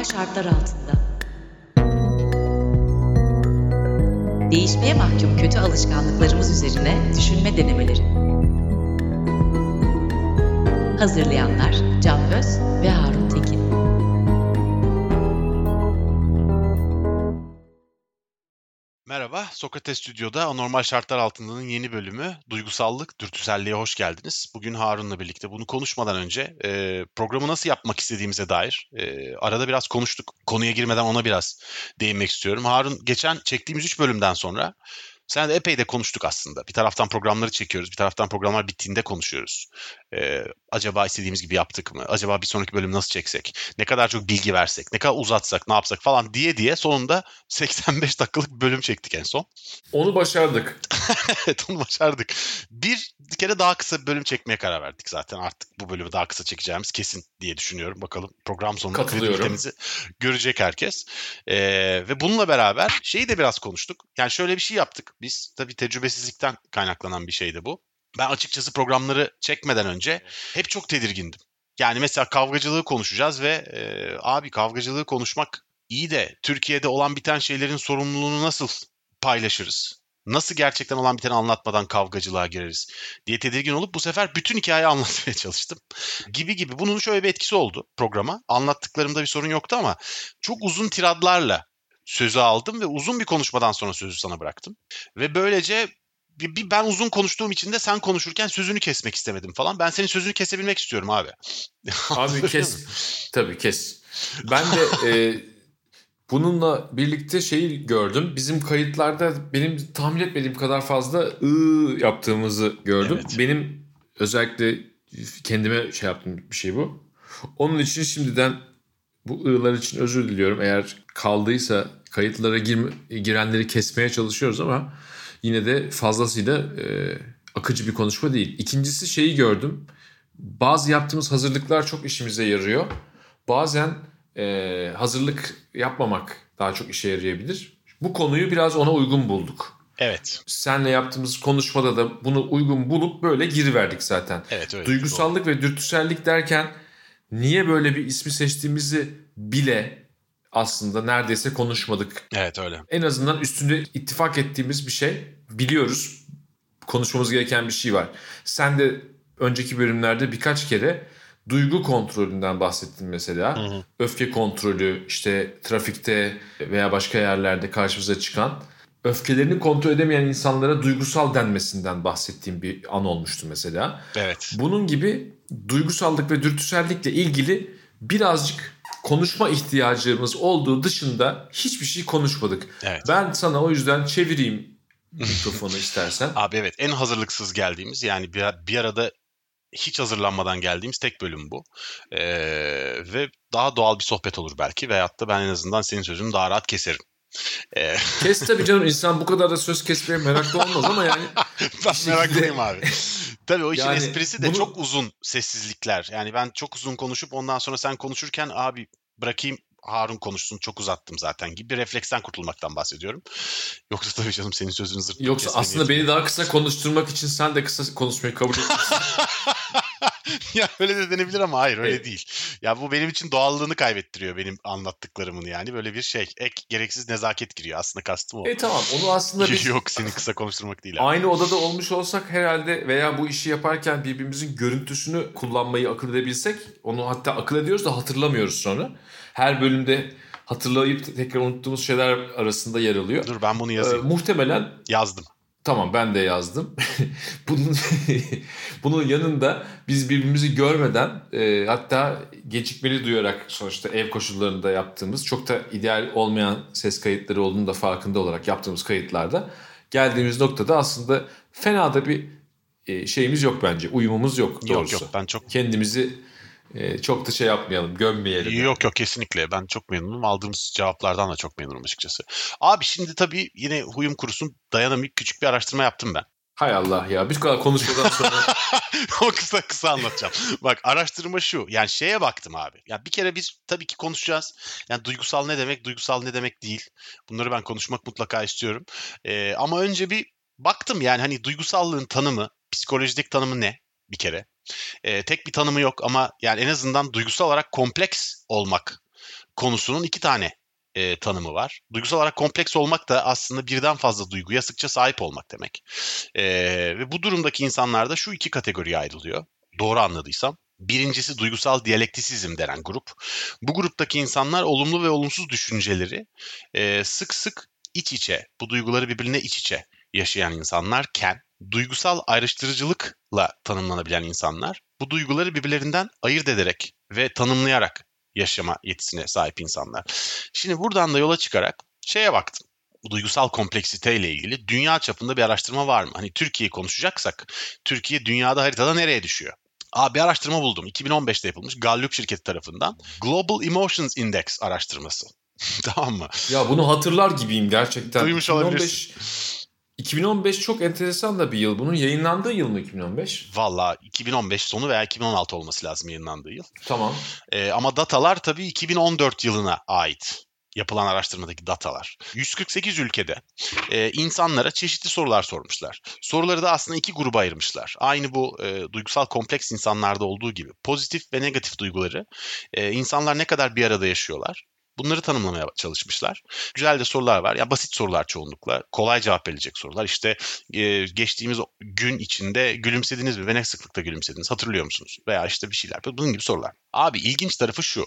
Anormal şartlar altında. Değişmeye mahkum kötü alışkanlıklarımız üzerine düşünme denemeleri. Hazırlayanlar Can Öz ve Harun Sokrates Stüdyo'da Anormal Şartlar Altında'nın yeni bölümü Duygusallık, Dürtüselliğe hoş geldiniz. Bugün Harun'la birlikte bunu konuşmadan önce e, programı nasıl yapmak istediğimize dair e, arada biraz konuştuk. Konuya girmeden ona biraz değinmek istiyorum. Harun geçen çektiğimiz 3 bölümden sonra sen de epey de konuştuk aslında. Bir taraftan programları çekiyoruz, bir taraftan programlar bittiğinde konuşuyoruz. Ee, acaba istediğimiz gibi yaptık mı? Acaba bir sonraki bölüm nasıl çeksek? Ne kadar çok bilgi versek? Ne kadar uzatsak? Ne yapsak falan diye diye sonunda 85 dakikalık bir bölüm çektik en son. Onu başardık. evet onu başardık. Bir kere daha kısa bir bölüm çekmeye karar verdik zaten. Artık bu bölümü daha kısa çekeceğimiz kesin diye düşünüyorum. Bakalım program sonunda kredibilitemizi görecek herkes. Ee, ve bununla beraber şeyi de biraz konuştuk. Yani şöyle bir şey yaptık. Biz tabii tecrübesizlikten kaynaklanan bir şeydi bu. Ben açıkçası programları çekmeden önce hep çok tedirgindim. Yani mesela kavgacılığı konuşacağız ve e, abi kavgacılığı konuşmak iyi de Türkiye'de olan biten şeylerin sorumluluğunu nasıl paylaşırız? Nasıl gerçekten olan biteni anlatmadan kavgacılığa gireriz diye tedirgin olup bu sefer bütün hikayeyi anlatmaya çalıştım. Gibi gibi. Bunun şöyle bir etkisi oldu programa. Anlattıklarımda bir sorun yoktu ama çok uzun tiradlarla sözü aldım ve uzun bir konuşmadan sonra sözü sana bıraktım. Ve böylece bir, ben uzun konuştuğum için de sen konuşurken sözünü kesmek istemedim falan. Ben senin sözünü kesebilmek istiyorum abi. Abi kes. Tabii kes. Ben de e, bununla birlikte şeyi gördüm. Bizim kayıtlarda benim tahmin etmediğim kadar fazla ı yaptığımızı gördüm. Evet. Benim özellikle kendime şey yaptığım bir şey bu. Onun için şimdiden bu ı'lar için özür diliyorum. Eğer kaldıysa kayıtlara girme, girenleri kesmeye çalışıyoruz ama yine de fazlasıyla e, akıcı bir konuşma değil. İkincisi şeyi gördüm. Bazı yaptığımız hazırlıklar çok işimize yarıyor. Bazen e, hazırlık yapmamak daha çok işe yarayabilir. Bu konuyu biraz ona uygun bulduk. Evet. Senle yaptığımız konuşmada da bunu uygun bulup böyle giriverdik zaten. Evet öyle. Duygusallık doğru. ve dürtüsellik derken niye böyle bir ismi seçtiğimizi bile aslında neredeyse konuşmadık. Evet öyle. En azından üstünde ittifak ettiğimiz bir şey biliyoruz. Konuşmamız gereken bir şey var. Sen de önceki bölümlerde birkaç kere duygu kontrolünden bahsettin mesela. Hı hı. Öfke kontrolü işte trafikte veya başka yerlerde karşımıza çıkan öfkelerini kontrol edemeyen insanlara duygusal denmesinden bahsettiğim bir an olmuştu mesela. Evet. Bunun gibi duygusallık ve dürtüsellikle ilgili birazcık konuşma ihtiyacımız olduğu dışında hiçbir şey konuşmadık. Evet. Ben sana o yüzden çevireyim mikrofonu istersen. Abi evet en hazırlıksız geldiğimiz yani bir, bir arada hiç hazırlanmadan geldiğimiz tek bölüm bu. Ee, ve daha doğal bir sohbet olur belki veyahut da ben en azından senin sözünü daha rahat keserim. Ee... Kes tabii canım insan bu kadar da söz kesmeye meraklı olmaz ama yani. ben meraklıyım abi. Tabii o işin yani esprisi de bunu... çok uzun sessizlikler. Yani ben çok uzun konuşup ondan sonra sen konuşurken abi bırakayım Harun konuşsun çok uzattım zaten gibi bir refleksten kurtulmaktan bahsediyorum. Yoksa tabii canım senin sözünü zırt. Yoksa aslında beni daha kısa konuşturmak için sen de kısa konuşmayı kabul etmişsin. ya öyle de denebilir ama hayır öyle evet. değil. Ya bu benim için doğallığını kaybettiriyor benim anlattıklarımın yani. Böyle bir şey. Ek gereksiz nezaket giriyor. Aslında kastım o. E tamam onu aslında biz... Yok seni kısa konuşturmak değil. Abi. Aynı odada olmuş olsak herhalde veya bu işi yaparken birbirimizin görüntüsünü kullanmayı akıl edebilsek onu hatta akıl ediyoruz da hatırlamıyoruz sonra. Her bölümde hatırlayıp tekrar unuttuğumuz şeyler arasında yer alıyor. Dur ben bunu yazayım. Ee, muhtemelen yazdım. Tamam ben de yazdım. bunun bunun yanında biz birbirimizi görmeden e, hatta gecikmeli duyarak sonuçta ev koşullarında yaptığımız çok da ideal olmayan ses kayıtları olduğunu da farkında olarak yaptığımız kayıtlarda geldiğimiz noktada aslında fena da bir e, şeyimiz yok bence. Uyumumuz yok doğrusu. Yok yok ben çok kendimizi e, çok da şey yapmayalım, gömmeyelim. Yok yok kesinlikle. Ben çok memnunum. Aldığımız cevaplardan da çok memnunum açıkçası. Abi şimdi tabii yine huyum kurusun dayanamayıp küçük bir araştırma yaptım ben. Hay Allah ya. Bir kadar konuşmadan sonra. o kısa kısa anlatacağım. Bak araştırma şu. Yani şeye baktım abi. Ya bir kere biz tabii ki konuşacağız. Yani duygusal ne demek, duygusal ne demek değil. Bunları ben konuşmak mutlaka istiyorum. Ee, ama önce bir baktım yani hani duygusallığın tanımı, psikolojik tanımı ne bir kere. E, tek bir tanımı yok ama yani en azından duygusal olarak kompleks olmak konusunun iki tane e, tanımı var. Duygusal olarak kompleks olmak da aslında birden fazla duyguya sıkça sahip olmak demek. E, ve bu durumdaki insanlar da şu iki kategoriye ayrılıyor. Doğru anladıysam. Birincisi duygusal diyalektisizm denen grup. Bu gruptaki insanlar olumlu ve olumsuz düşünceleri e, sık sık iç içe, bu duyguları birbirine iç içe yaşayan insanlarken duygusal ayrıştırıcılıkla tanımlanabilen insanlar bu duyguları birbirlerinden ayırt ederek ve tanımlayarak yaşama yetisine sahip insanlar. Şimdi buradan da yola çıkarak şeye baktım. Duygusal kompleksite ile ilgili dünya çapında bir araştırma var mı? Hani Türkiye'yi konuşacaksak Türkiye dünyada haritada nereye düşüyor? Aa, bir araştırma buldum. 2015'te yapılmış Gallup şirketi tarafından. Global Emotions Index araştırması. tamam mı? Ya bunu hatırlar gibiyim gerçekten. Duymuş 2015, olabilirsin. 2015 çok enteresan da bir yıl. Bunun yayınlandığı yıl mı 2015? Valla 2015 sonu veya 2016 olması lazım yayınlandığı yıl. Tamam. Ee, ama datalar tabii 2014 yılına ait yapılan araştırmadaki datalar. 148 ülkede e, insanlara çeşitli sorular sormuşlar. Soruları da aslında iki gruba ayırmışlar. Aynı bu e, duygusal kompleks insanlarda olduğu gibi pozitif ve negatif duyguları e, insanlar ne kadar bir arada yaşıyorlar Bunları tanımlamaya çalışmışlar. Güzel de sorular var. Ya basit sorular çoğunlukla. Kolay cevap verilecek sorular. İşte e, geçtiğimiz gün içinde gülümsediniz mi ve ne sıklıkta gülümsediniz hatırlıyor musunuz? Veya işte bir şeyler. Bunun gibi sorular. Abi ilginç tarafı şu.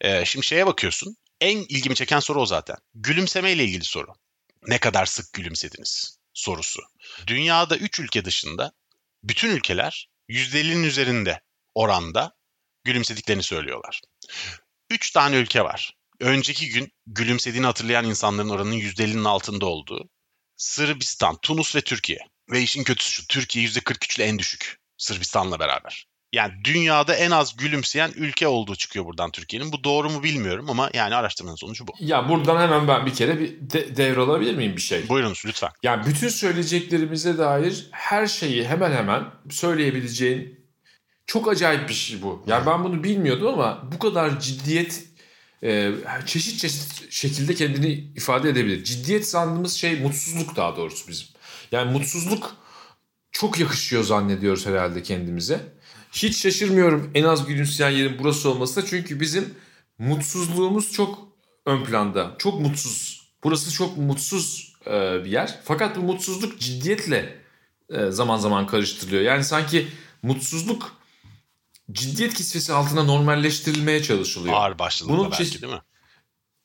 E, şimdi şeye bakıyorsun. En ilgimi çeken soru o zaten. Gülümseme ile ilgili soru. Ne kadar sık gülümsediniz sorusu. Dünyada 3 ülke dışında bütün ülkeler %50'nin üzerinde oranda gülümsediklerini söylüyorlar. 3 tane ülke var önceki gün gülümsediğini hatırlayan insanların oranının %50'nin altında olduğu Sırbistan, Tunus ve Türkiye. Ve işin kötüsü şu Türkiye %43 ile en düşük Sırbistan'la beraber. Yani dünyada en az gülümseyen ülke olduğu çıkıyor buradan Türkiye'nin. Bu doğru mu bilmiyorum ama yani araştırmanın sonucu bu. Ya buradan hemen ben bir kere bir de- devralabilir miyim bir şey? Buyurunuz lütfen. Yani bütün söyleyeceklerimize dair her şeyi hemen hemen söyleyebileceğin çok acayip bir şey bu. Yani ben bunu bilmiyordum ama bu kadar ciddiyet e, çeşit çeşit şekilde kendini ifade edebilir. Ciddiyet sandığımız şey mutsuzluk daha doğrusu bizim. Yani mutsuzluk çok yakışıyor zannediyoruz herhalde kendimize. Hiç şaşırmıyorum en az gülümseyen yerin burası olmasına çünkü bizim mutsuzluğumuz çok ön planda. Çok mutsuz. Burası çok mutsuz e, bir yer. Fakat bu mutsuzluk ciddiyetle e, zaman zaman karıştırılıyor. Yani sanki mutsuzluk ciddiyet kisvesi altına normalleştirilmeye çalışılıyor. Ağır başlılıkla Bunun belki çeşit, değil mi?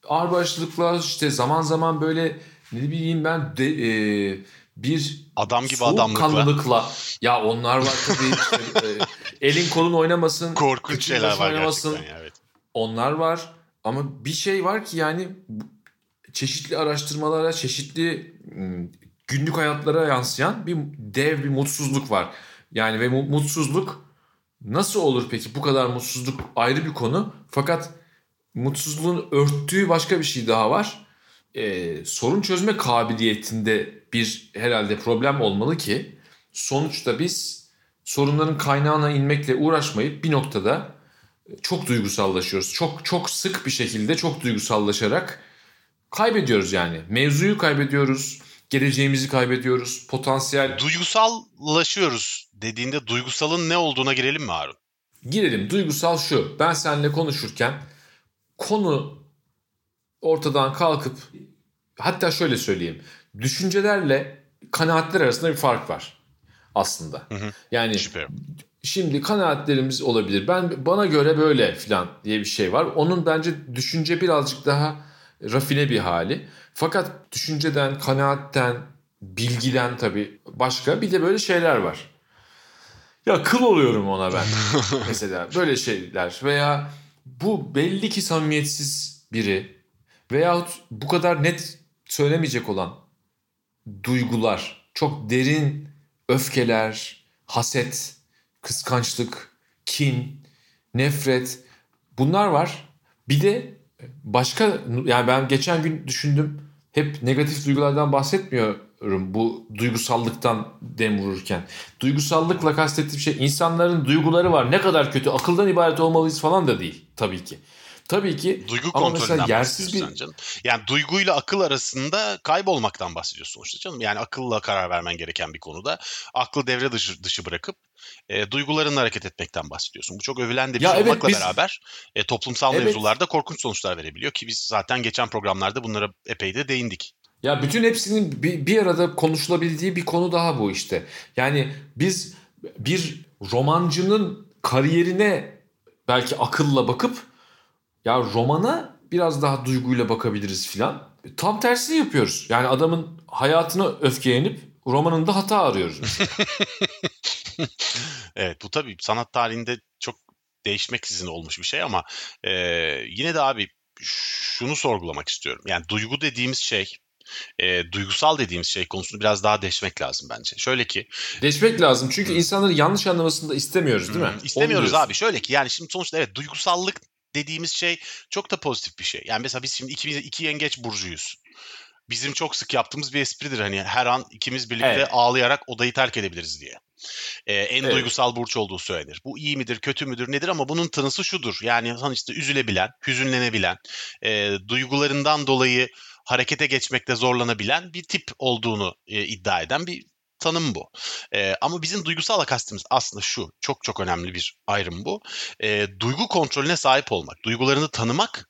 Ağır başlılıkla işte zaman zaman böyle ne bileyim ben de, e, bir adam gibi adamlıkla. Ya onlar var tabii işte, e, elin kolun oynamasın. Korkunç şeyler var oynamasın. gerçekten evet. Onlar var ama bir şey var ki yani çeşitli araştırmalara, çeşitli günlük hayatlara yansıyan bir dev bir mutsuzluk var. Yani ve mutsuzluk Nasıl olur peki bu kadar mutsuzluk ayrı bir konu. Fakat mutsuzluğun örttüğü başka bir şey daha var. Ee, sorun çözme kabiliyetinde bir herhalde problem olmalı ki sonuçta biz sorunların kaynağına inmekle uğraşmayıp bir noktada çok duygusallaşıyoruz. Çok çok sık bir şekilde çok duygusallaşarak kaybediyoruz yani. Mevzuyu kaybediyoruz, geleceğimizi kaybediyoruz, potansiyel... Duygusallaşıyoruz dediğinde duygusalın ne olduğuna girelim mi Harun? Girelim. Duygusal şu. Ben seninle konuşurken konu ortadan kalkıp hatta şöyle söyleyeyim. Düşüncelerle kanaatler arasında bir fark var aslında. Hı hı. Yani Süper. şimdi kanaatlerimiz olabilir. Ben bana göre böyle filan diye bir şey var. Onun bence düşünce birazcık daha rafine bir hali. Fakat düşünceden, kanaatten, bilgiden tabii başka bir de böyle şeyler var. Ya kıl oluyorum ona ben. Mesela böyle şeyler veya bu belli ki samimiyetsiz biri veyahut bu kadar net söylemeyecek olan duygular, çok derin öfkeler, haset, kıskançlık, kin, nefret bunlar var. Bir de başka yani ben geçen gün düşündüm hep negatif duygulardan bahsetmiyorum bu duygusallıktan dem vururken. Duygusallıkla kastettiğim şey insanların duyguları var ne kadar kötü akıldan ibaret olmalıyız falan da değil tabii ki. Tabii ki duygu ama mesela yersiz bir canım. Yani duyguyla akıl arasında kaybolmaktan bahsediyorsun sonuçta canım. Yani akılla karar vermen gereken bir konuda aklı devre dışı, dışı bırakıp e, duygularınla hareket etmekten bahsediyorsun. Bu çok övülen de bir ya şey evet, olmakla biz... beraber e, toplumsal evet. mevzularda korkunç sonuçlar verebiliyor ki biz zaten geçen programlarda bunlara epey de değindik. Ya bütün hepsinin bir, bir arada konuşulabildiği bir konu daha bu işte. Yani biz bir romancının kariyerine belki akılla bakıp ya romana biraz daha duyguyla bakabiliriz filan. Tam tersini yapıyoruz. Yani adamın hayatını öfkelenip romanında hata arıyoruz. evet bu tabii sanat tarihinde çok değişmeksizin olmuş bir şey ama e, yine de abi şunu sorgulamak istiyorum. Yani duygu dediğimiz şey e, duygusal dediğimiz şey konusunu biraz daha deşmek lazım bence. Şöyle ki. Deşmek lazım çünkü insanları yanlış anlamasını da istemiyoruz değil mi? İstemiyoruz abi. Şöyle ki yani şimdi sonuçta evet duygusallık dediğimiz şey çok da pozitif bir şey. Yani mesela biz şimdi ikimiz iki yengeç burcuyuz. Bizim çok sık yaptığımız bir espridir hani her an ikimiz birlikte evet. ağlayarak odayı terk edebiliriz diye. Ee, en evet. duygusal burç olduğu söylenir. Bu iyi midir, kötü müdür, nedir ama bunun tanısı şudur. Yani işte üzülebilen, hüzünlenebilen, e, duygularından dolayı harekete geçmekte zorlanabilen bir tip olduğunu e, iddia eden bir tanım bu. E, ama bizim duygusal akastımız aslında şu. Çok çok önemli bir ayrım bu. E, duygu kontrolüne sahip olmak. Duygularını tanımak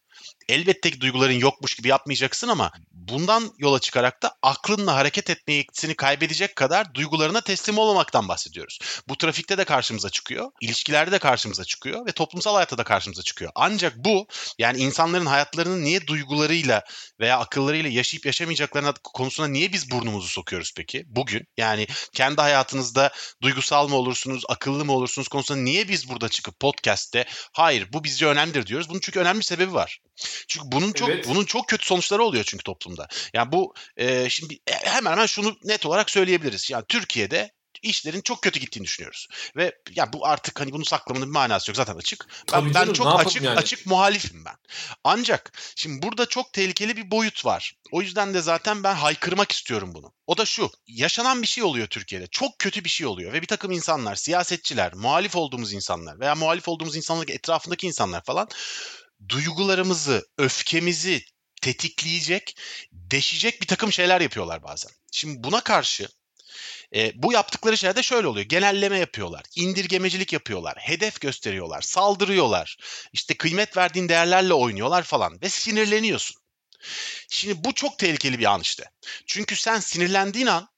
elbette ki duyguların yokmuş gibi yapmayacaksın ama bundan yola çıkarak da aklınla hareket etme yetisini kaybedecek kadar duygularına teslim olmamaktan bahsediyoruz. Bu trafikte de karşımıza çıkıyor, ilişkilerde de karşımıza çıkıyor ve toplumsal hayatta da karşımıza çıkıyor. Ancak bu yani insanların hayatlarını niye duygularıyla veya akıllarıyla yaşayıp yaşamayacaklarına konusuna niye biz burnumuzu sokuyoruz peki bugün? Yani kendi hayatınızda duygusal mı olursunuz, akıllı mı olursunuz konusunda niye biz burada çıkıp podcast'te hayır bu bizce önemlidir diyoruz. Bunun çünkü önemli bir sebebi var. Çünkü bunun çok evet. bunun çok kötü sonuçları oluyor çünkü toplumda. Yani bu e, şimdi e, hemen hemen şunu net olarak söyleyebiliriz. Yani Türkiye'de işlerin çok kötü gittiğini düşünüyoruz. Ve ya bu artık hani bunu saklamanın bir manası yok zaten açık. Ben, ben çok açık yani? açık muhalifim ben. Ancak şimdi burada çok tehlikeli bir boyut var. O yüzden de zaten ben haykırmak istiyorum bunu. O da şu. Yaşanan bir şey oluyor Türkiye'de. Çok kötü bir şey oluyor ve bir takım insanlar, siyasetçiler, muhalif olduğumuz insanlar veya muhalif olduğumuz insanların etrafındaki insanlar falan duygularımızı, öfkemizi tetikleyecek, deşecek bir takım şeyler yapıyorlar bazen. Şimdi buna karşı e, bu yaptıkları şeyler şöyle oluyor. Genelleme yapıyorlar, indirgemecilik yapıyorlar, hedef gösteriyorlar, saldırıyorlar. İşte kıymet verdiğin değerlerle oynuyorlar falan ve sinirleniyorsun. Şimdi bu çok tehlikeli bir an işte. Çünkü sen sinirlendiğin an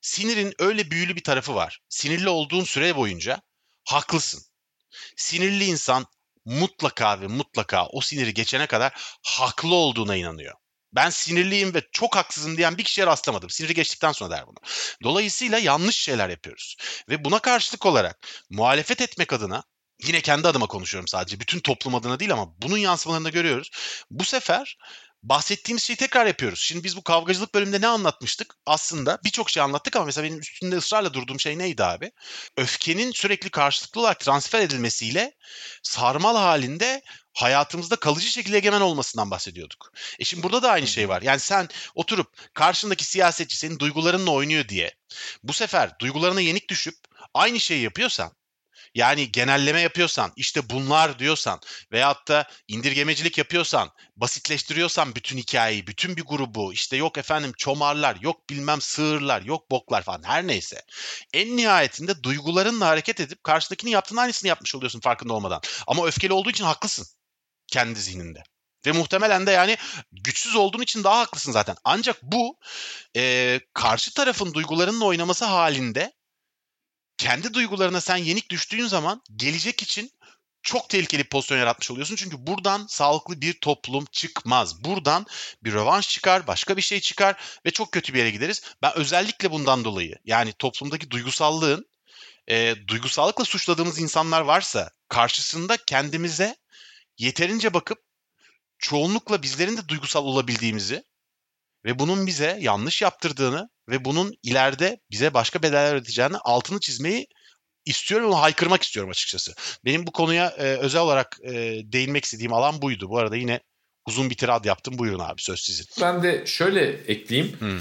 sinirin öyle büyülü bir tarafı var. Sinirli olduğun süre boyunca haklısın. Sinirli insan mutlaka ve mutlaka o siniri geçene kadar haklı olduğuna inanıyor. Ben sinirliyim ve çok haksızım diyen bir kişiye rastlamadım. Siniri geçtikten sonra der bunu. Dolayısıyla yanlış şeyler yapıyoruz. Ve buna karşılık olarak muhalefet etmek adına yine kendi adıma konuşuyorum sadece. Bütün toplum adına değil ama bunun yansımalarını görüyoruz. Bu sefer bahsettiğimiz şeyi tekrar yapıyoruz. Şimdi biz bu kavgacılık bölümünde ne anlatmıştık? Aslında birçok şey anlattık ama mesela benim üstünde ısrarla durduğum şey neydi abi? Öfkenin sürekli karşılıklı olarak transfer edilmesiyle sarmal halinde hayatımızda kalıcı şekilde egemen olmasından bahsediyorduk. E şimdi burada da aynı şey var. Yani sen oturup karşındaki siyasetçi senin duygularınla oynuyor diye bu sefer duygularına yenik düşüp aynı şeyi yapıyorsan yani genelleme yapıyorsan, işte bunlar diyorsan veyahut da indirgemecilik yapıyorsan, basitleştiriyorsan bütün hikayeyi, bütün bir grubu, işte yok efendim çomarlar, yok bilmem sığırlar, yok boklar falan her neyse. En nihayetinde duygularınla hareket edip karşıdakinin yaptığın aynısını yapmış oluyorsun farkında olmadan. Ama öfkeli olduğu için haklısın kendi zihninde. Ve muhtemelen de yani güçsüz olduğun için daha haklısın zaten. Ancak bu e, karşı tarafın duygularının oynaması halinde kendi duygularına sen yenik düştüğün zaman gelecek için çok tehlikeli bir pozisyon yaratmış oluyorsun. Çünkü buradan sağlıklı bir toplum çıkmaz. Buradan bir rövanş çıkar, başka bir şey çıkar ve çok kötü bir yere gideriz. Ben özellikle bundan dolayı yani toplumdaki duygusallığın e, duygusallıkla suçladığımız insanlar varsa karşısında kendimize yeterince bakıp çoğunlukla bizlerin de duygusal olabildiğimizi ve bunun bize yanlış yaptırdığını ve bunun ileride bize başka bedeller ödeyeceğini altını çizmeyi istiyorum ve haykırmak istiyorum açıkçası. Benim bu konuya e, özel olarak e, değinmek istediğim alan buydu. Bu arada yine uzun bir tirad yaptım. Buyurun abi söz sizin. Ben de şöyle ekleyeyim. Hmm.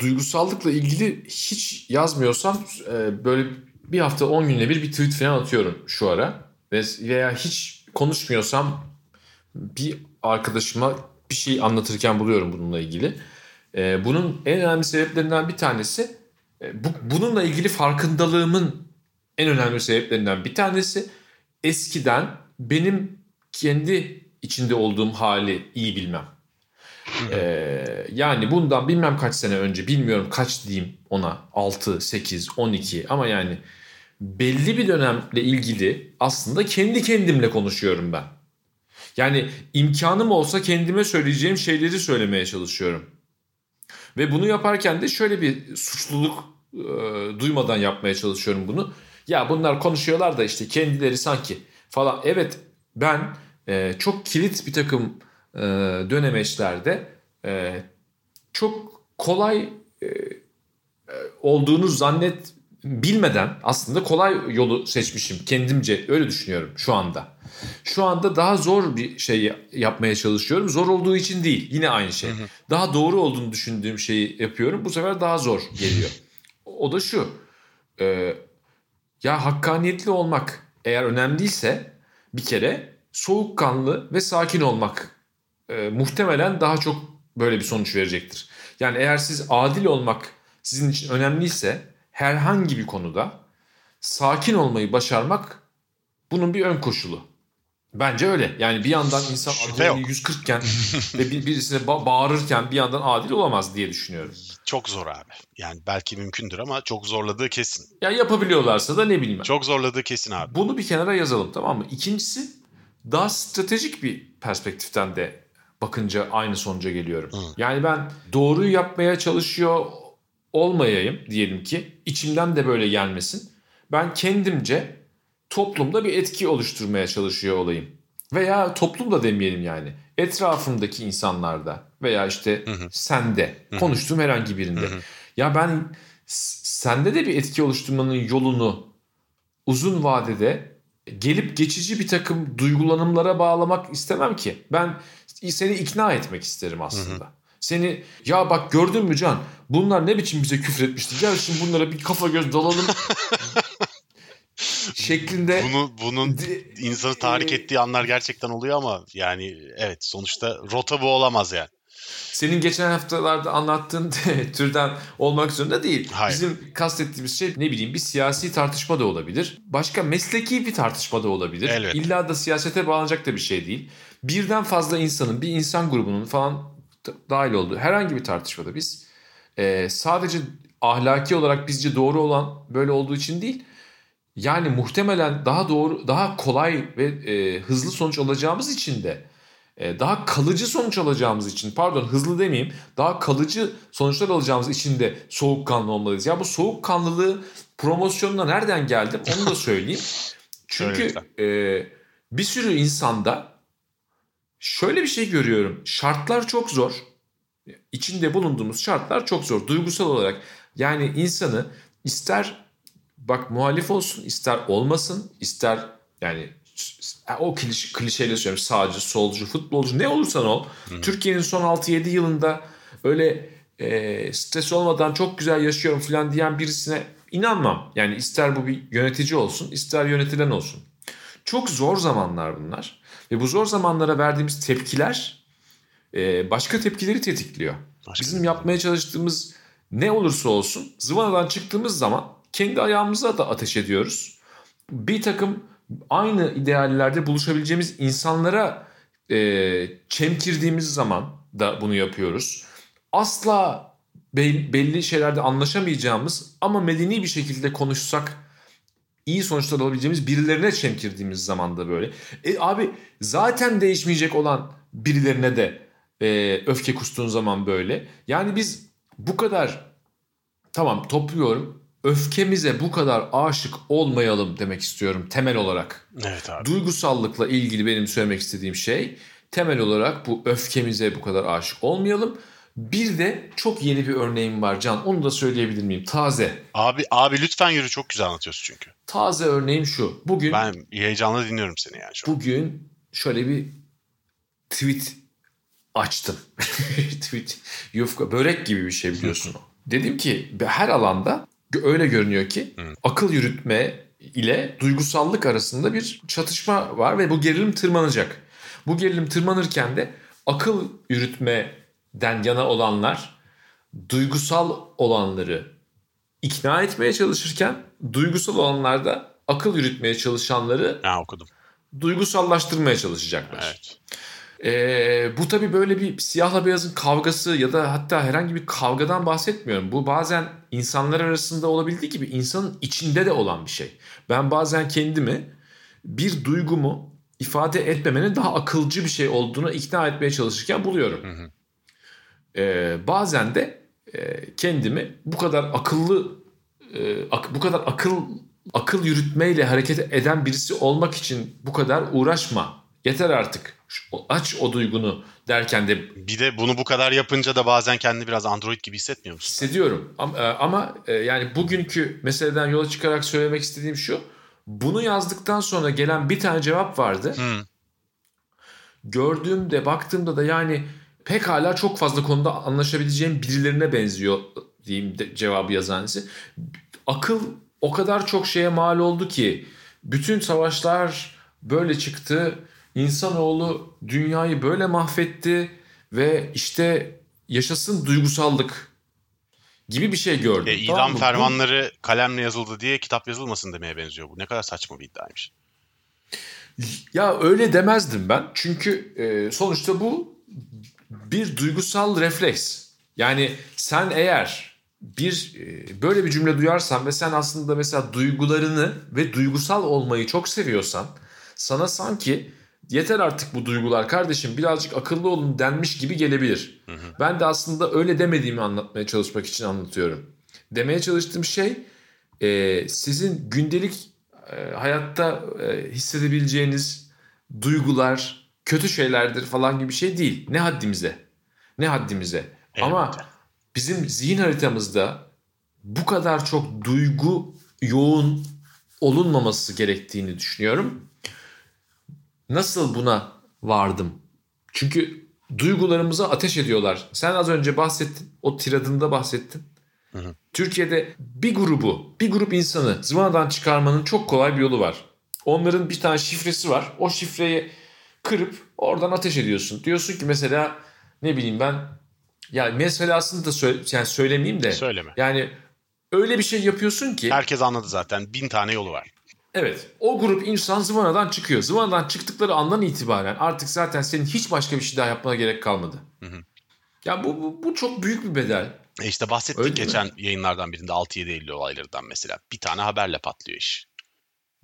Duygusallıkla ilgili hiç yazmıyorsam e, böyle bir hafta 10 günde bir bir tweet falan atıyorum şu ara. Veya hiç konuşmuyorsam bir arkadaşıma bir şey anlatırken buluyorum bununla ilgili. Ee, bunun en önemli sebeplerinden bir tanesi e, bu, bununla ilgili farkındalığımın en önemli sebeplerinden bir tanesi eskiden benim kendi içinde olduğum hali iyi bilmem. Ee, yani bundan bilmem kaç sene önce bilmiyorum kaç diyeyim ona 6, 8, 12 ama yani belli bir dönemle ilgili aslında kendi kendimle konuşuyorum ben. Yani imkanım olsa kendime söyleyeceğim şeyleri söylemeye çalışıyorum. Ve bunu yaparken de şöyle bir suçluluk e, duymadan yapmaya çalışıyorum bunu. Ya bunlar konuşuyorlar da işte kendileri sanki falan. Evet ben e, çok kilit bir takım e, dönemeçlerde e, çok kolay e, olduğunu zannet bilmeden aslında kolay yolu seçmişim kendimce öyle düşünüyorum şu anda. Şu anda daha zor bir şey yapmaya çalışıyorum. Zor olduğu için değil yine aynı şey. Hı hı. Daha doğru olduğunu düşündüğüm şeyi yapıyorum. Bu sefer daha zor geliyor. o da şu. E, ya hakkaniyetli olmak eğer önemliyse bir kere soğukkanlı ve sakin olmak e, muhtemelen daha çok böyle bir sonuç verecektir. Yani eğer siz adil olmak sizin için önemliyse herhangi bir konuda sakin olmayı başarmak bunun bir ön koşulu. Bence öyle. Yani bir yandan insan adrenalini 140 iken ve bir, birisine ba- bağırırken bir yandan adil olamaz diye düşünüyorum. Çok zor abi. Yani belki mümkündür ama çok zorladığı kesin. Ya yapabiliyorlarsa da ne bileyim. Çok zorladığı kesin abi. Bunu bir kenara yazalım tamam mı? İkincisi daha stratejik bir perspektiften de bakınca aynı sonuca geliyorum. Hı. Yani ben doğruyu yapmaya çalışıyor olmayayım diyelim ki içimden de böyle gelmesin. Ben kendimce toplumda bir etki oluşturmaya çalışıyor olayım. Veya toplum da demeyelim yani. Etrafımdaki insanlarda veya işte hı hı. sende hı hı. konuştuğum herhangi birinde. Hı hı. Ya ben sende de bir etki oluşturmanın yolunu uzun vadede gelip geçici bir takım duygulanımlara bağlamak istemem ki. Ben seni ikna etmek isterim aslında. Hı hı. Seni ya bak gördün mü Can bunlar ne biçim bize küfür etmişti. Gel şimdi bunlara bir kafa göz dalalım. şeklinde. Bunu bunun insanı tahrik ettiği anlar gerçekten oluyor ama yani evet sonuçta rota bu olamaz yani. Senin geçen haftalarda anlattığın türden olmak zorunda değil. Hayır. Bizim kastettiğimiz şey ne bileyim bir siyasi tartışma da olabilir. Başka mesleki bir tartışma da olabilir. Elbette. İlla da siyasete bağlanacak da bir şey değil. Birden fazla insanın, bir insan grubunun falan dahil olduğu herhangi bir tartışmada biz e, sadece ahlaki olarak bizce doğru olan böyle olduğu için değil yani muhtemelen daha doğru daha kolay ve e, hızlı sonuç alacağımız için de e, daha kalıcı sonuç alacağımız için pardon hızlı demeyeyim daha kalıcı sonuçlar alacağımız için de soğukkanlı olmalıyız. Ya bu soğukkanlılığı promosyonuna nereden geldim onu da söyleyeyim. Çünkü e, bir sürü insanda şöyle bir şey görüyorum. Şartlar çok zor. İçinde bulunduğumuz şartlar çok zor. Duygusal olarak yani insanı ister bak muhalif olsun ister olmasın ister yani o kliş, klişeyle söylüyorum sağcı, solcu, futbolcu ne olursan ol. Türkiye'nin son 6-7 yılında öyle e, stres olmadan çok güzel yaşıyorum falan diyen birisine inanmam. Yani ister bu bir yönetici olsun ister yönetilen olsun. Çok zor zamanlar bunlar. Ve bu zor zamanlara verdiğimiz tepkiler e, başka tepkileri tetikliyor. Başka Bizim yapmaya çalıştığımız ne olursa olsun zıvanadan çıktığımız zaman kendi ayağımıza da ateş ediyoruz. Bir takım aynı ideallerde buluşabileceğimiz insanlara e, çemkirdiğimiz zaman da bunu yapıyoruz. Asla belli şeylerde anlaşamayacağımız ama medeni bir şekilde konuşsak iyi sonuçlar alabileceğimiz birilerine çemkirdiğimiz zaman da böyle. E, abi zaten değişmeyecek olan birilerine de e, öfke kustuğun zaman böyle. Yani biz bu kadar tamam topluyorum öfkemize bu kadar aşık olmayalım demek istiyorum temel olarak. Evet abi. Duygusallıkla ilgili benim söylemek istediğim şey temel olarak bu öfkemize bu kadar aşık olmayalım. Bir de çok yeni bir örneğim var Can. Onu da söyleyebilir miyim? Taze. Abi abi lütfen yürü çok güzel anlatıyorsun çünkü. Taze örneğim şu. Bugün Ben heyecanla dinliyorum seni yani şu. Bugün şöyle bir tweet açtım. tweet yufka börek gibi bir şey biliyorsun. Dedim ki her alanda öyle görünüyor ki Hı. akıl yürütme ile duygusallık arasında bir çatışma var ve bu gerilim tırmanacak. Bu gerilim tırmanırken de akıl yürütmeden yana olanlar duygusal olanları ikna etmeye çalışırken duygusal olanlar da akıl yürütmeye çalışanları ha, okudum. duygusallaştırmaya çalışacaklar. Evet. Ee, bu tabii böyle bir siyahla beyazın kavgası ya da hatta herhangi bir kavgadan bahsetmiyorum. Bu bazen insanlar arasında olabildiği gibi insanın içinde de olan bir şey. Ben bazen kendimi bir duygumu ifade etmemenin daha akılcı bir şey olduğunu ikna etmeye çalışırken buluyorum. Hı hı. Ee, bazen de e, kendimi bu kadar akıllı e, ak, bu kadar akıl akıl yürütmeyle hareket eden birisi olmak için bu kadar uğraşma. Yeter artık. Aç o duygunu derken de... Bir de bunu bu kadar yapınca da bazen kendini biraz android gibi hissetmiyor musun? Hissediyorum. Ama, ama e, yani bugünkü meseleden yola çıkarak söylemek istediğim şu. Bunu yazdıktan sonra gelen bir tane cevap vardı. Hmm. Gördüğümde baktığımda da yani pekala çok fazla konuda anlaşabileceğim birilerine benziyor diyeyim de, cevabı yazanesi. Akıl o kadar çok şeye mal oldu ki bütün savaşlar böyle çıktı. İnsanoğlu dünyayı böyle mahvetti ve işte yaşasın duygusallık gibi bir şey gördüm. E, idam tamam fermanları bu, kalemle yazıldı diye kitap yazılmasın demeye benziyor bu. Ne kadar saçma bir iddiaymış. Ya öyle demezdim ben. Çünkü e, sonuçta bu bir duygusal refleks. Yani sen eğer bir e, böyle bir cümle duyarsan ve sen aslında mesela duygularını ve duygusal olmayı çok seviyorsan sana sanki yeter artık bu duygular kardeşim birazcık akıllı olun denmiş gibi gelebilir. Hı hı. Ben de aslında öyle demediğimi anlatmaya çalışmak için anlatıyorum. Demeye çalıştığım şey e, sizin gündelik e, hayatta e, hissedebileceğiniz duygular kötü şeylerdir falan gibi bir şey değil. Ne haddimize. Ne haddimize. Evet. Ama bizim zihin haritamızda bu kadar çok duygu yoğun olunmaması gerektiğini düşünüyorum. Nasıl buna vardım? Çünkü duygularımıza ateş ediyorlar. Sen az önce bahsettin. O tiradında bahsettin. Hı hı. Türkiye'de bir grubu, bir grup insanı zıvanadan çıkarmanın çok kolay bir yolu var. Onların bir tane şifresi var. O şifreyi kırıp oradan ateş ediyorsun. Diyorsun ki mesela ne bileyim ben ya meselasını da söyle, yani söylemeyeyim de. Söyleme. Yani öyle bir şey yapıyorsun ki. Herkes anladı zaten. Bin tane yolu var. Evet. O grup insan zıvanadan çıkıyor. Zıvanadan çıktıkları andan itibaren artık zaten senin hiç başka bir şey daha yapmana gerek kalmadı. Hı hı. Ya bu, bu, bu çok büyük bir bedel. E işte bahsettik Öyle geçen mi? yayınlardan birinde 6-7 Eylül olaylarından mesela. Bir tane haberle patlıyor iş.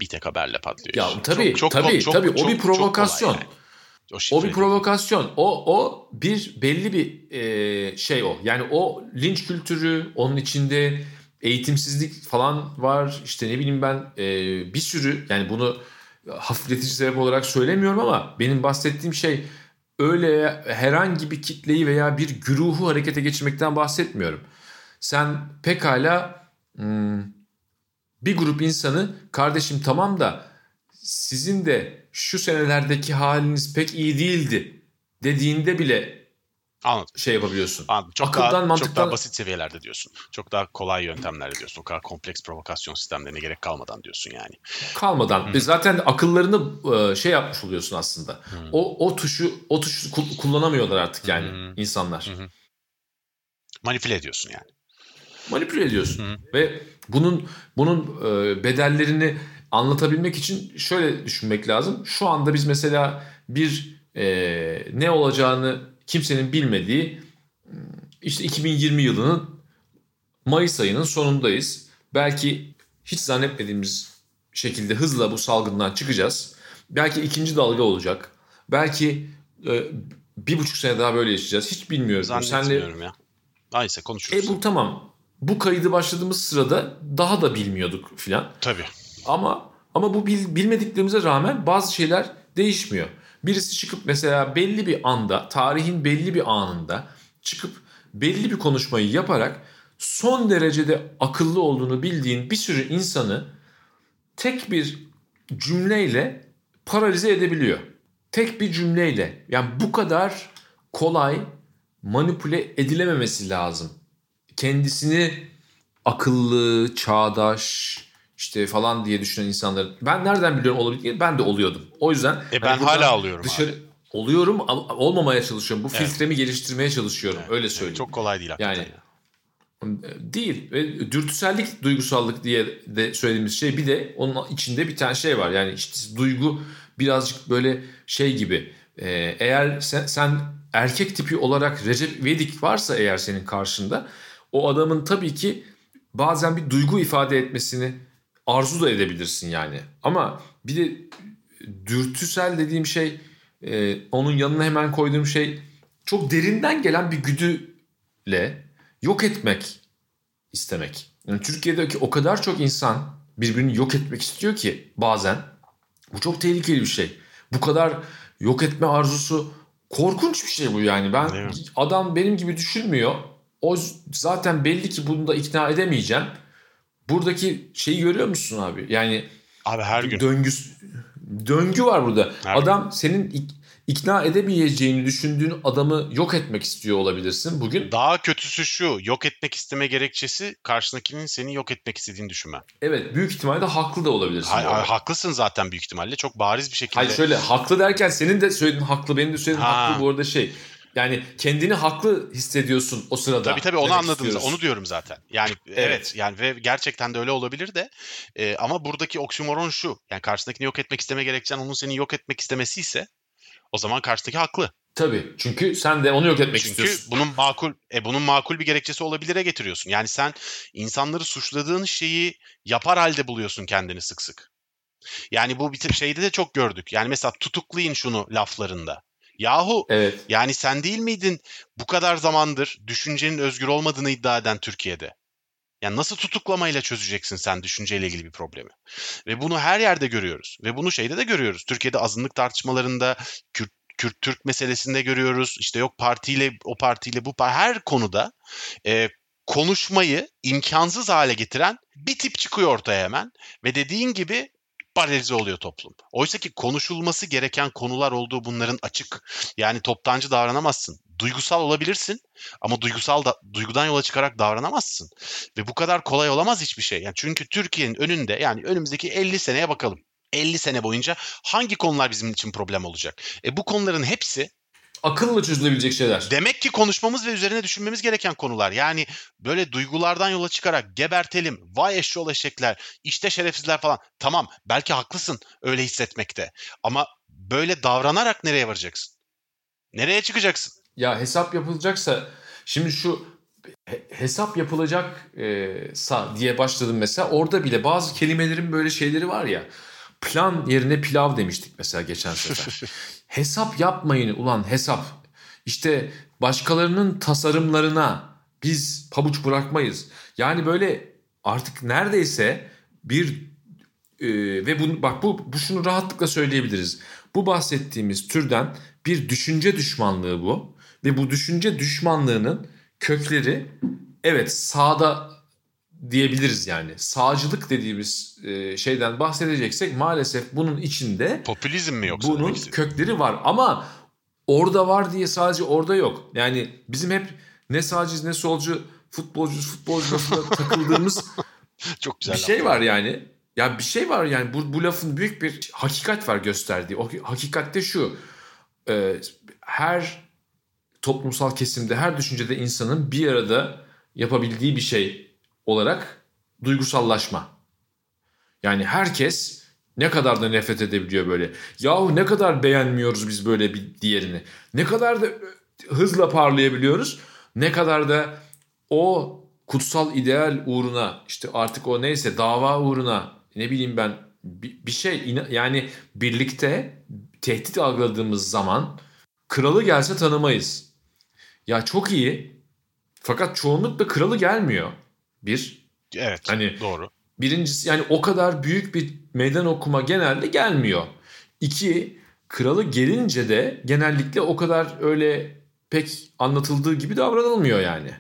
Bir tek haberle patlıyor ya. Tabii, çok, çok, tabii, çok, tabii. Çok, o bir provokasyon. Yani. O, o bir provokasyon. O o bir belli bir e, şey o. Yani o linç kültürü onun içinde eğitimsizlik falan var. İşte ne bileyim ben e, bir sürü yani bunu hafifletici sebep olarak söylemiyorum ama benim bahsettiğim şey öyle herhangi bir kitleyi veya bir güruhu harekete geçirmekten bahsetmiyorum. Sen pekala hmm, bir grup insanı kardeşim tamam da sizin de şu senelerdeki haliniz pek iyi değildi dediğinde bile Anladım. şey yapabiliyorsun. Anladım. Çok Akıldan, daha, mantıktan... çok daha basit seviyelerde diyorsun. Çok daha kolay yöntemlerle diyorsun. O kadar kompleks provokasyon sistemlerine gerek kalmadan diyorsun yani. Kalmadan. Hmm. Zaten akıllarını e, şey yapmış oluyorsun aslında. Hmm. O o tuşu o tuşu kullanamıyorlar artık yani hmm. insanlar. Hmm. Manipüle ediyorsun yani. Manipüle ediyorsun. Hmm. Ve bunun bunun e, bedellerini anlatabilmek için şöyle düşünmek lazım. Şu anda biz mesela bir e, ne olacağını kimsenin bilmediği işte 2020 yılının Mayıs ayının sonundayız. Belki hiç zannetmediğimiz şekilde hızla bu salgından çıkacağız. Belki ikinci dalga olacak. Belki e, bir buçuk sene daha böyle yaşayacağız. Hiç bilmiyorum. Zannetmiyorum Senle... ya. Neyse konuşuruz. E bu tamam. Bu kaydı başladığımız sırada daha da bilmiyorduk filan. Tabii. Ama ama bu bil, bilmediklerimize rağmen bazı şeyler değişmiyor. Birisi çıkıp mesela belli bir anda, tarihin belli bir anında çıkıp belli bir konuşmayı yaparak son derecede akıllı olduğunu bildiğin bir sürü insanı tek bir cümleyle paralize edebiliyor. Tek bir cümleyle. Yani bu kadar kolay manipüle edilememesi lazım. Kendisini akıllı, çağdaş, işte falan diye düşünen insanlar. Ben nereden biliyorum olabildiğini ben de oluyordum. O yüzden e ben hani hala alıyorum dışarı abi. oluyorum olmamaya çalışıyorum. Bu evet. filtremi geliştirmeye çalışıyorum. Evet. Öyle söyleyeyim. Evet, çok kolay değil hakikaten. Yani değil. Ve dürtüsellik, duygusallık diye de söylediğimiz şey bir de onun içinde bir tane şey var. Yani işte duygu birazcık böyle şey gibi. Ee, eğer sen, sen erkek tipi olarak Recep Vedik varsa eğer senin karşında o adamın tabii ki bazen bir duygu ifade etmesini arzu da edebilirsin yani. Ama bir de dürtüsel dediğim şey e, onun yanına hemen koyduğum şey çok derinden gelen bir güdüyle yok etmek istemek. Yani Türkiye'deki o kadar çok insan birbirini yok etmek istiyor ki bazen bu çok tehlikeli bir şey. Bu kadar yok etme arzusu korkunç bir şey bu yani. Ben adam benim gibi düşünmüyor. O zaten belli ki bunu da ikna edemeyeceğim. Buradaki şeyi görüyor musun abi? Yani abi her gün döngü döngü var burada. Her adam gün. senin ikna edemeyeceğini düşündüğün adamı yok etmek istiyor olabilirsin bugün. Daha kötüsü şu yok etmek isteme gerekçesi karşındakinin seni yok etmek istediğini düşünme. Evet büyük ihtimalle haklı da olabilirsin. Hayır, hayır, haklısın zaten büyük ihtimalle çok bariz bir şekilde. Hayır şöyle haklı derken senin de söylediğin haklı benim de söylediğim ha. haklı bu arada şey. Yani kendini haklı hissediyorsun o sırada. Tabii tabii onu. Istiyoruz. Onu diyorum zaten. Yani evet. evet yani ve gerçekten de öyle olabilir de e, ama buradaki oksimoron şu. Yani karşındakini yok etmek isteme gerekçen onun seni yok etmek istemesi ise o zaman karşıdaki haklı. Tabii. Çünkü sen de onu yok etmek çünkü istiyorsun. Çünkü bunun makul e bunun makul bir gerekçesi olabilire getiriyorsun. Yani sen insanları suçladığın şeyi yapar halde buluyorsun kendini sık sık. Yani bu bir şeyde de çok gördük. Yani mesela tutuklayın şunu laflarında. Yahu evet. yani sen değil miydin bu kadar zamandır düşüncenin özgür olmadığını iddia eden Türkiye'de? Yani nasıl tutuklamayla çözeceksin sen düşünceyle ilgili bir problemi? Ve bunu her yerde görüyoruz. Ve bunu şeyde de görüyoruz. Türkiye'de azınlık tartışmalarında, Kürt, Kürt Türk meselesinde görüyoruz. İşte yok partiyle o partiyle bu parti her konuda e, konuşmayı imkansız hale getiren bir tip çıkıyor ortaya hemen. Ve dediğin gibi paralize oluyor toplum. Oysa ki konuşulması gereken konular olduğu bunların açık. Yani toptancı davranamazsın. Duygusal olabilirsin ama duygusal da duygudan yola çıkarak davranamazsın. Ve bu kadar kolay olamaz hiçbir şey. Yani çünkü Türkiye'nin önünde yani önümüzdeki 50 seneye bakalım. 50 sene boyunca hangi konular bizim için problem olacak? E bu konuların hepsi akılla çözülebilecek şeyler. Demek ki konuşmamız ve üzerine düşünmemiz gereken konular. Yani böyle duygulardan yola çıkarak gebertelim, vay eşşoğlu eşekler, işte şerefsizler falan. Tamam belki haklısın öyle hissetmekte. Ama böyle davranarak nereye varacaksın? Nereye çıkacaksın? Ya hesap yapılacaksa şimdi şu hesap yapılacaksa diye başladım mesela orada bile bazı kelimelerin böyle şeyleri var ya plan yerine pilav demiştik mesela geçen sefer. hesap yapmayın ulan hesap. İşte başkalarının tasarımlarına biz pabuç bırakmayız. Yani böyle artık neredeyse bir e, ve bu bak bu, bu şunu rahatlıkla söyleyebiliriz. Bu bahsettiğimiz türden bir düşünce düşmanlığı bu ve bu düşünce düşmanlığının kökleri evet sağda diyebiliriz yani. Sağcılık dediğimiz e, şeyden bahsedeceksek maalesef bunun içinde popülizm mi yoksa bunun kökleri var ama orada var diye sadece orada yok. Yani bizim hep ne sağcıyız ne solcu futbolcu futbolcu takıldığımız çok güzel bir şey var yani. Ya bir şey var yani bu, bu lafın büyük bir hakikat var gösterdiği. O hakikatte şu. E, her toplumsal kesimde, her düşüncede insanın bir arada yapabildiği bir şey olarak duygusallaşma. Yani herkes ne kadar da nefret edebiliyor böyle. Yahu ne kadar beğenmiyoruz biz böyle bir diğerini. Ne kadar da hızla parlayabiliyoruz. Ne kadar da o kutsal ideal uğruna işte artık o neyse dava uğruna ne bileyim ben bir şey yani birlikte tehdit algıladığımız zaman kralı gelse tanımayız. Ya çok iyi fakat çoğunlukla kralı gelmiyor. Bir. Evet hani doğru. Birincisi yani o kadar büyük bir meydan okuma genelde gelmiyor. İki, kralı gelince de genellikle o kadar öyle pek anlatıldığı gibi davranılmıyor yani.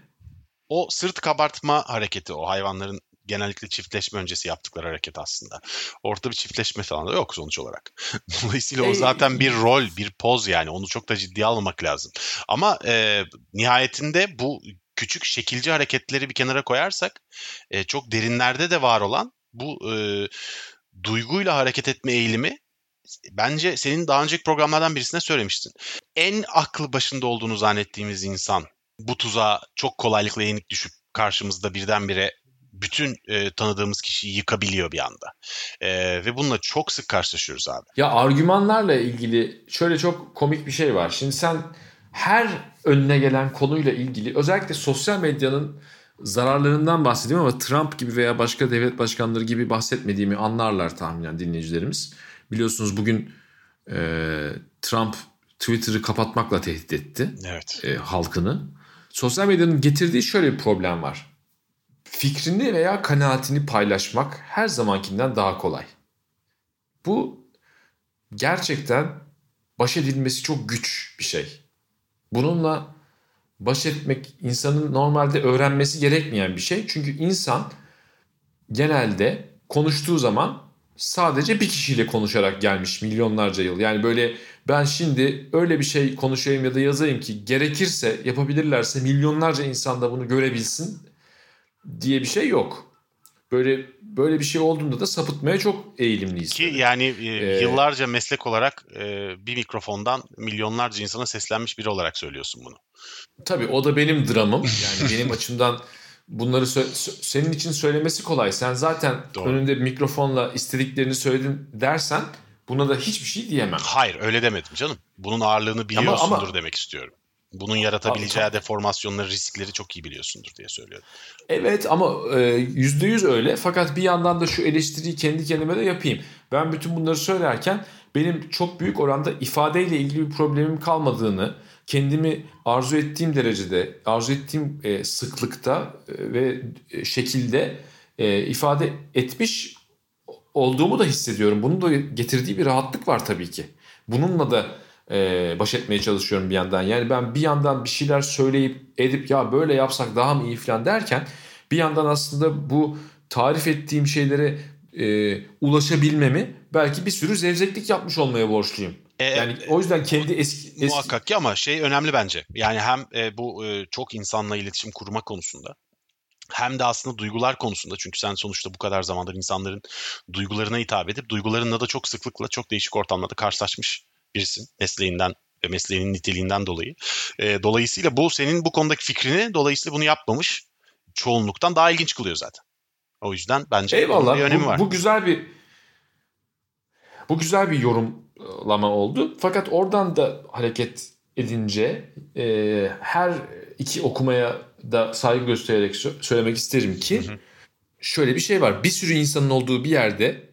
O sırt kabartma hareketi o hayvanların genellikle çiftleşme öncesi yaptıkları hareket aslında. Ortada bir çiftleşme falan da yok sonuç olarak. Dolayısıyla o zaten bir rol, bir poz yani. Onu çok da ciddiye almak lazım. Ama e, nihayetinde bu küçük şekilci hareketleri bir kenara koyarsak e, çok derinlerde de var olan bu e, duyguyla hareket etme eğilimi bence senin daha önceki programlardan birisinde söylemiştin. En aklı başında olduğunu zannettiğimiz insan bu tuzağa çok kolaylıkla yenik düşüp karşımızda birdenbire bütün e, tanıdığımız kişiyi yıkabiliyor bir anda. E, ve bununla çok sık karşılaşıyoruz abi. Ya argümanlarla ilgili şöyle çok komik bir şey var. Şimdi sen her önüne gelen konuyla ilgili özellikle sosyal medyanın zararlarından bahsediyorum ama Trump gibi veya başka devlet başkanları gibi bahsetmediğimi anlarlar tahminen dinleyicilerimiz. Biliyorsunuz bugün e, Trump Twitter'ı kapatmakla tehdit etti evet. e, halkını. Sosyal medyanın getirdiği şöyle bir problem var. Fikrini veya kanaatini paylaşmak her zamankinden daha kolay. Bu gerçekten baş edilmesi çok güç bir şey. Bununla baş etmek insanın normalde öğrenmesi gerekmeyen bir şey. Çünkü insan genelde konuştuğu zaman sadece bir kişiyle konuşarak gelmiş milyonlarca yıl. Yani böyle ben şimdi öyle bir şey konuşayım ya da yazayım ki gerekirse yapabilirlerse milyonlarca insan da bunu görebilsin diye bir şey yok. Böyle böyle bir şey olduğunda da sapıtmaya çok eğilimliyiz. Ki yani e, ee, yıllarca meslek olarak e, bir mikrofondan milyonlarca insana seslenmiş biri olarak söylüyorsun bunu. Tabii o da benim dramım. Yani benim açımdan bunları senin için söylemesi kolay. Sen zaten Doğru. önünde bir mikrofonla istediklerini söyledin dersen buna da hiçbir şey diyemem. Hayır öyle demedim canım. Bunun ağırlığını biliyorsundur ama, ama, demek istiyorum. Bunun yaratabileceği Abi, deformasyonları, riskleri çok iyi biliyorsundur diye söylüyorum. Evet ama e, yüzde yüz öyle. Fakat bir yandan da şu eleştiriyi kendi kendime de yapayım. Ben bütün bunları söylerken benim çok büyük oranda ifadeyle ilgili bir problemim kalmadığını, kendimi arzu ettiğim derecede, arzu ettiğim e, sıklıkta e, ve şekilde ifade etmiş olduğumu da hissediyorum. Bunun da getirdiği bir rahatlık var tabii ki. Bununla da e, baş etmeye çalışıyorum bir yandan. Yani ben bir yandan bir şeyler söyleyip edip ya böyle yapsak daha mı iyi falan derken bir yandan aslında bu tarif ettiğim şeylere e, ulaşabilmemi belki bir sürü zevzeklik yapmış olmaya borçluyum. E, yani o yüzden kendi eski, eski... Muhakkak ki ama şey önemli bence. Yani hem e, bu e, çok insanla iletişim kurma konusunda hem de aslında duygular konusunda çünkü sen sonuçta bu kadar zamandır insanların duygularına hitap edip duygularınla da çok sıklıkla çok değişik ortamlarda karşılaşmış birisin mesleğinden ve mesleğinin niteliğinden dolayı. E, dolayısıyla bu senin bu konudaki fikrini dolayısıyla bunu yapmamış çoğunluktan daha ilginç kılıyor zaten. O yüzden bence Eyvallah. bir önemi bu, var. Bu güzel bir bu güzel bir yorumlama oldu. Fakat oradan da hareket edince e, her iki okumaya da saygı göstererek sö- söylemek isterim ki hı hı. şöyle bir şey var. Bir sürü insanın olduğu bir yerde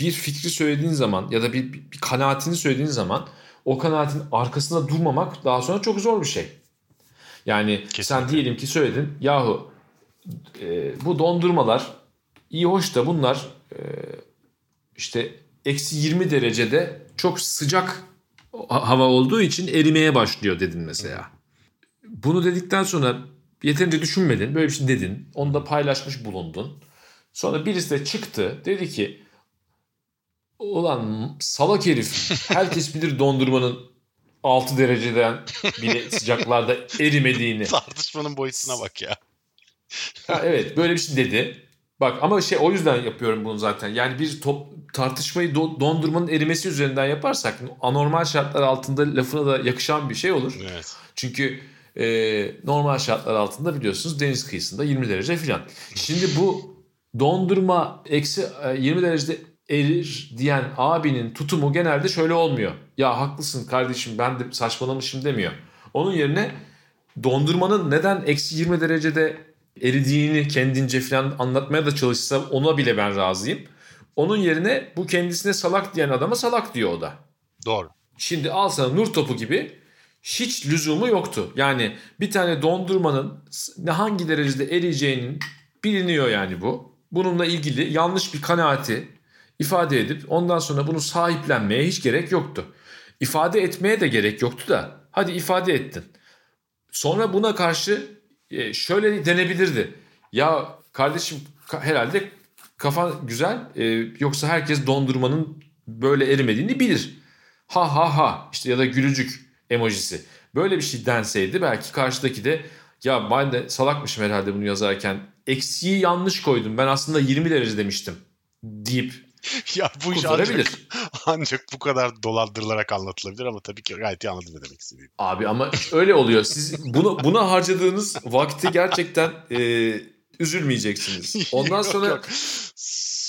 bir fikri söylediğin zaman ya da bir, bir, bir kanaatini söylediğin zaman o kanaatin arkasında durmamak daha sonra çok zor bir şey. Yani Kesinlikle. sen diyelim ki söyledin yahu e, bu dondurmalar iyi hoş da bunlar e, işte eksi 20 derecede çok sıcak hava olduğu için erimeye başlıyor dedin mesela. Bunu dedikten sonra yeterince düşünmedin böyle bir şey dedin onu da paylaşmış bulundun. Sonra birisi de çıktı dedi ki Ulan salak herif. Herkes bilir dondurmanın 6 dereceden bile sıcaklarda erimediğini. Tartışmanın boyutuna bak ya. ha, evet böyle bir şey dedi. Bak ama şey o yüzden yapıyorum bunu zaten. Yani bir top, tartışmayı do, dondurmanın erimesi üzerinden yaparsak anormal şartlar altında lafına da yakışan bir şey olur. Evet. Çünkü e, normal şartlar altında biliyorsunuz deniz kıyısında 20 derece filan. Şimdi bu dondurma eksi 20 e, derecede erir diyen abinin tutumu genelde şöyle olmuyor. Ya haklısın kardeşim ben de saçmalamışım demiyor. Onun yerine dondurmanın neden eksi 20 derecede eridiğini kendince falan anlatmaya da çalışsa ona bile ben razıyım. Onun yerine bu kendisine salak diyen adama salak diyor o da. Doğru. Şimdi al sana nur topu gibi hiç lüzumu yoktu. Yani bir tane dondurmanın hangi derecede eriyeceğinin biliniyor yani bu. Bununla ilgili yanlış bir kanaati ifade edip ondan sonra bunu sahiplenmeye hiç gerek yoktu. İfade etmeye de gerek yoktu da hadi ifade ettin. Sonra buna karşı e, şöyle denebilirdi. Ya kardeşim herhalde kafan güzel e, yoksa herkes dondurmanın böyle erimediğini bilir. Ha ha ha işte ya da gülücük emojisi. Böyle bir şey denseydi belki karşıdaki de ya ben de salakmışım herhalde bunu yazarken eksiği yanlış koydum ben aslında 20 derece demiştim deyip ya bu iş ancak, ancak bu kadar dolandırılarak anlatılabilir ama tabii ki gayet iyi anladım ne demek istediğim. Abi ama öyle oluyor. Siz bunu buna harcadığınız vakti gerçekten e, üzülmeyeceksiniz. Ondan sonra yok, yok.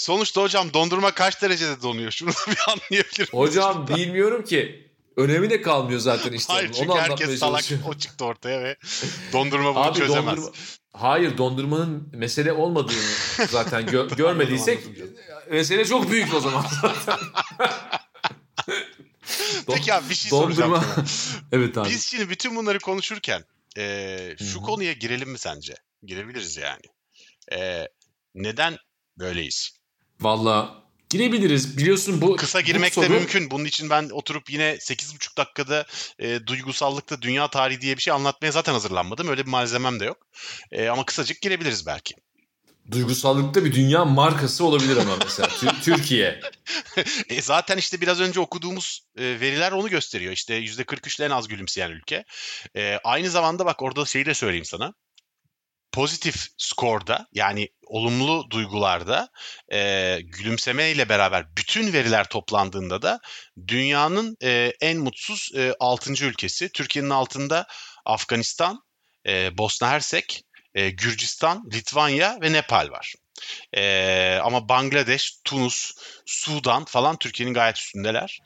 Sonuçta hocam dondurma kaç derecede donuyor? Şunu bir anlayabilir Hocam bilmiyorum ki. Önemi de kalmıyor zaten işte. Hayır çünkü Onu herkes salak o çıktı ortaya ve dondurma bunu Abi, çözemez. Dondurma, hayır dondurmanın mesele olmadığını zaten gö- görmediysek mesele çok büyük o zaman zaten. Peki abi bir şey dondurma... soracağım evet abi. Biz şimdi bütün bunları konuşurken e, şu Hı-hı. konuya girelim mi sence? Girebiliriz yani. E, neden böyleyiz? Valla girebiliriz. Biliyorsun bu kısa girmek bu soru... de mümkün. Bunun için ben oturup yine 8,5 dakikada e, duygusallıkta dünya tarihi diye bir şey anlatmaya zaten hazırlanmadım. Öyle bir malzemem de yok. E, ama kısacık girebiliriz belki. Duygusallıkta bir dünya markası olabilir ama mesela Türkiye. e zaten işte biraz önce okuduğumuz e, veriler onu gösteriyor. İşte %43 ile en az gülümseyen ülke. E, aynı zamanda bak orada şeyi de söyleyeyim sana pozitif skorda yani olumlu duygularda e, gülümseme ile beraber bütün veriler toplandığında da dünyanın e, en mutsuz e, 6. ülkesi. Türkiye'nin altında Afganistan, e, Bosna Hersek, e, Gürcistan, Litvanya ve Nepal var. E, ama Bangladeş, Tunus, Sudan falan Türkiye'nin gayet üstündeler.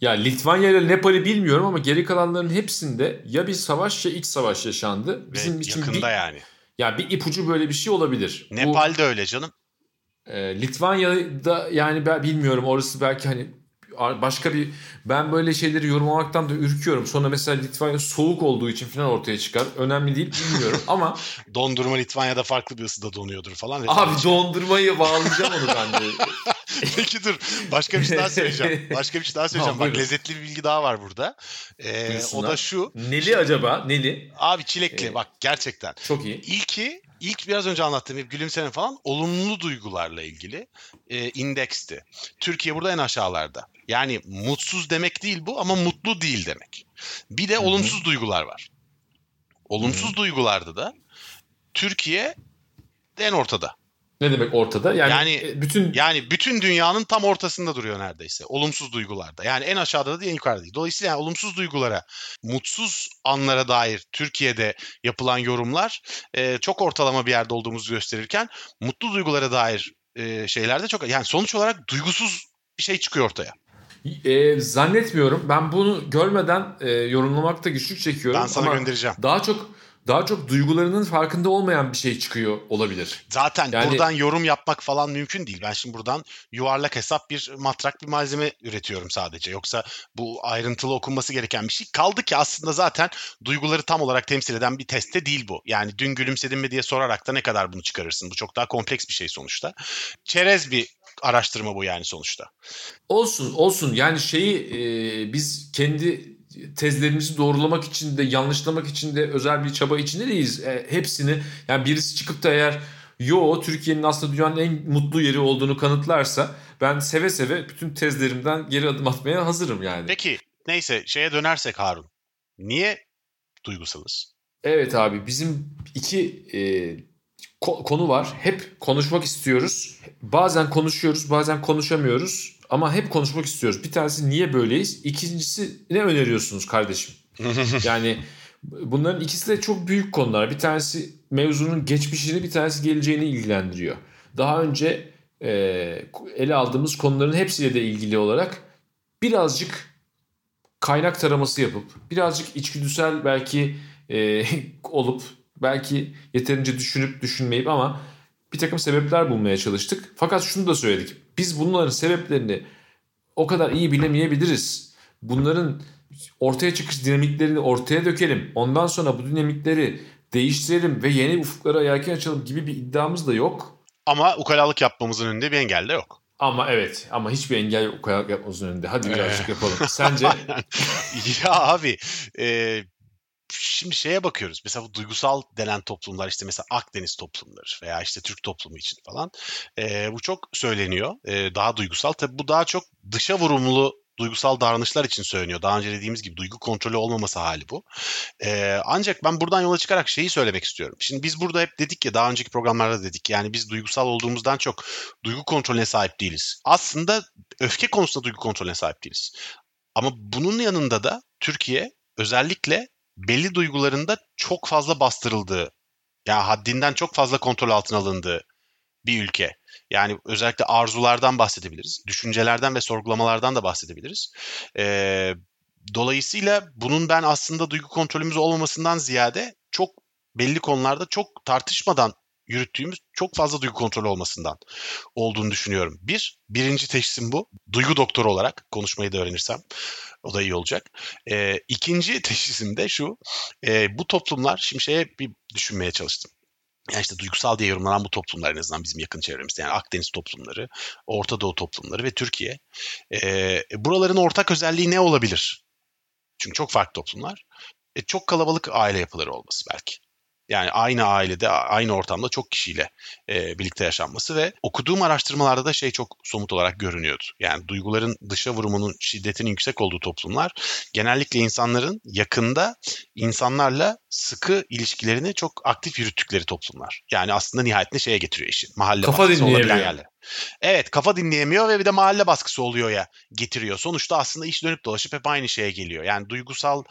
Ya Litvanya ile Nepal'i bilmiyorum ama geri kalanların hepsinde ya bir savaş ya iç savaş yaşandı. Bizim Ve için yakında bir, yani. Ya bir ipucu böyle bir şey olabilir. Nepal'de Bu, öyle canım. E, Litvanya'da yani ben bilmiyorum orası belki hani başka bir ben böyle şeyleri yorumlamaktan da ürküyorum. Sonra mesela Litvanya soğuk olduğu için falan ortaya çıkar. Önemli değil bilmiyorum ama dondurma Litvanya'da farklı bir ısıda donuyordur falan. Abi dondurmayı bağlayacağım onu ben de. Peki dur. Başka bir şey daha söyleyeceğim. Başka bir şey daha söyleyeceğim. Tamam, Bak lezzetli bir bilgi daha var burada. Ee, o da şu. Neli acaba? Neli? Abi çilekli. Ee, Bak gerçekten. Çok iyi. İlki ilk biraz önce anlattığım gibi gülümseme falan olumlu duygularla ilgili e, indeksti. Türkiye burada en aşağılarda. Yani mutsuz demek değil bu ama mutlu değil demek. Bir de Hı-hı. olumsuz duygular var. Olumsuz Hı-hı. duygularda da Türkiye en ortada. Ne demek ortada? Yani, yani e, bütün yani bütün dünyanın tam ortasında duruyor neredeyse. Olumsuz duygularda. Yani en aşağıda da değil en yukarıda değil. Dolayısıyla yani olumsuz duygulara, mutsuz anlara dair Türkiye'de yapılan yorumlar e, çok ortalama bir yerde olduğumuzu gösterirken mutlu duygulara dair e, şeylerde çok yani sonuç olarak duygusuz bir şey çıkıyor ortaya. E, zannetmiyorum. Ben bunu görmeden e, yorumlamakta güçlük çekiyorum. Ben sana Ama göndereceğim. Daha çok daha çok duygularının farkında olmayan bir şey çıkıyor olabilir. Zaten yani, buradan yorum yapmak falan mümkün değil. Ben şimdi buradan yuvarlak hesap bir matrak bir malzeme üretiyorum sadece. Yoksa bu ayrıntılı okunması gereken bir şey. Kaldı ki aslında zaten duyguları tam olarak temsil eden bir teste değil bu. Yani dün gülümsedin mi diye sorarak da ne kadar bunu çıkarırsın? Bu çok daha kompleks bir şey sonuçta. Çerez bir araştırma bu yani sonuçta. Olsun olsun yani şeyi e, biz kendi tezlerimizi doğrulamak için de yanlışlamak için de özel bir çaba içinde değiliz. E, hepsini yani birisi çıkıp da eğer yo Türkiye'nin aslında dünyanın en mutlu yeri olduğunu kanıtlarsa ben seve seve bütün tezlerimden geri adım atmaya hazırım yani. Peki neyse şeye dönersek Harun. Niye duygusalız? Evet abi bizim iki e, konu var. Hep konuşmak istiyoruz. Bazen konuşuyoruz, bazen konuşamıyoruz. Ama hep konuşmak istiyoruz. Bir tanesi niye böyleyiz? İkincisi ne öneriyorsunuz kardeşim? yani bunların ikisi de çok büyük konular. Bir tanesi mevzunun geçmişini, bir tanesi geleceğini ilgilendiriyor. Daha önce e, ele aldığımız konuların hepsiyle de ilgili olarak birazcık kaynak taraması yapıp, birazcık içgüdüsel belki e, olup belki yeterince düşünüp düşünmeyip ama bir takım sebepler bulmaya çalıştık. Fakat şunu da söyledik. Biz bunların sebeplerini o kadar iyi bilemeyebiliriz. Bunların ortaya çıkış dinamiklerini ortaya dökelim. Ondan sonra bu dinamikleri değiştirelim ve yeni ufuklara yelken açalım gibi bir iddiamız da yok. Ama ukalalık yapmamızın önünde bir engel de yok. Ama evet ama hiçbir engel ukalalık yapmamızın önünde. Hadi birazcık yapalım. Sence? ya abi e, şimdi şeye bakıyoruz. Mesela bu duygusal denen toplumlar işte mesela Akdeniz toplumları veya işte Türk toplumu için falan. E, bu çok söyleniyor. E, daha duygusal. Tabii bu daha çok dışa vurumlu duygusal davranışlar için söyleniyor. Daha önce dediğimiz gibi duygu kontrolü olmaması hali bu. Ee, ancak ben buradan yola çıkarak şeyi söylemek istiyorum. Şimdi biz burada hep dedik ya daha önceki programlarda dedik yani biz duygusal olduğumuzdan çok duygu kontrolüne sahip değiliz. Aslında öfke konusunda duygu kontrolüne sahip değiliz. Ama bunun yanında da Türkiye özellikle belli duygularında çok fazla bastırıldığı, yani haddinden çok fazla kontrol altına alındığı bir ülke. Yani özellikle arzulardan bahsedebiliriz, düşüncelerden ve sorgulamalardan da bahsedebiliriz. Ee, dolayısıyla bunun ben aslında duygu kontrolümüz olmamasından ziyade çok belli konularda çok tartışmadan yürüttüğümüz çok fazla duygu kontrolü olmasından olduğunu düşünüyorum. Bir, birinci teşhisim bu. Duygu doktoru olarak konuşmayı da öğrenirsem o da iyi olacak. E, ikinci teşhisim de şu. E, bu toplumlar, şimdi şeye bir düşünmeye çalıştım. Yani işte duygusal diye yorumlanan bu toplumlar en azından bizim yakın çevremizde. Yani Akdeniz toplumları, Orta Doğu toplumları ve Türkiye. E, buraların ortak özelliği ne olabilir? Çünkü çok farklı toplumlar. E, çok kalabalık aile yapıları olması belki. Yani aynı ailede, aynı ortamda çok kişiyle e, birlikte yaşanması ve okuduğum araştırmalarda da şey çok somut olarak görünüyordu. Yani duyguların dışa vurumunun şiddetinin yüksek olduğu toplumlar genellikle insanların yakında insanlarla sıkı ilişkilerini çok aktif yürüttükleri toplumlar. Yani aslında nihayetinde şeye getiriyor işi. Mahalle kafa baskısı olabilen yerler. Evet kafa dinleyemiyor ve bir de mahalle baskısı oluyor ya getiriyor. Sonuçta aslında iş dönüp dolaşıp hep aynı şeye geliyor. Yani duygusal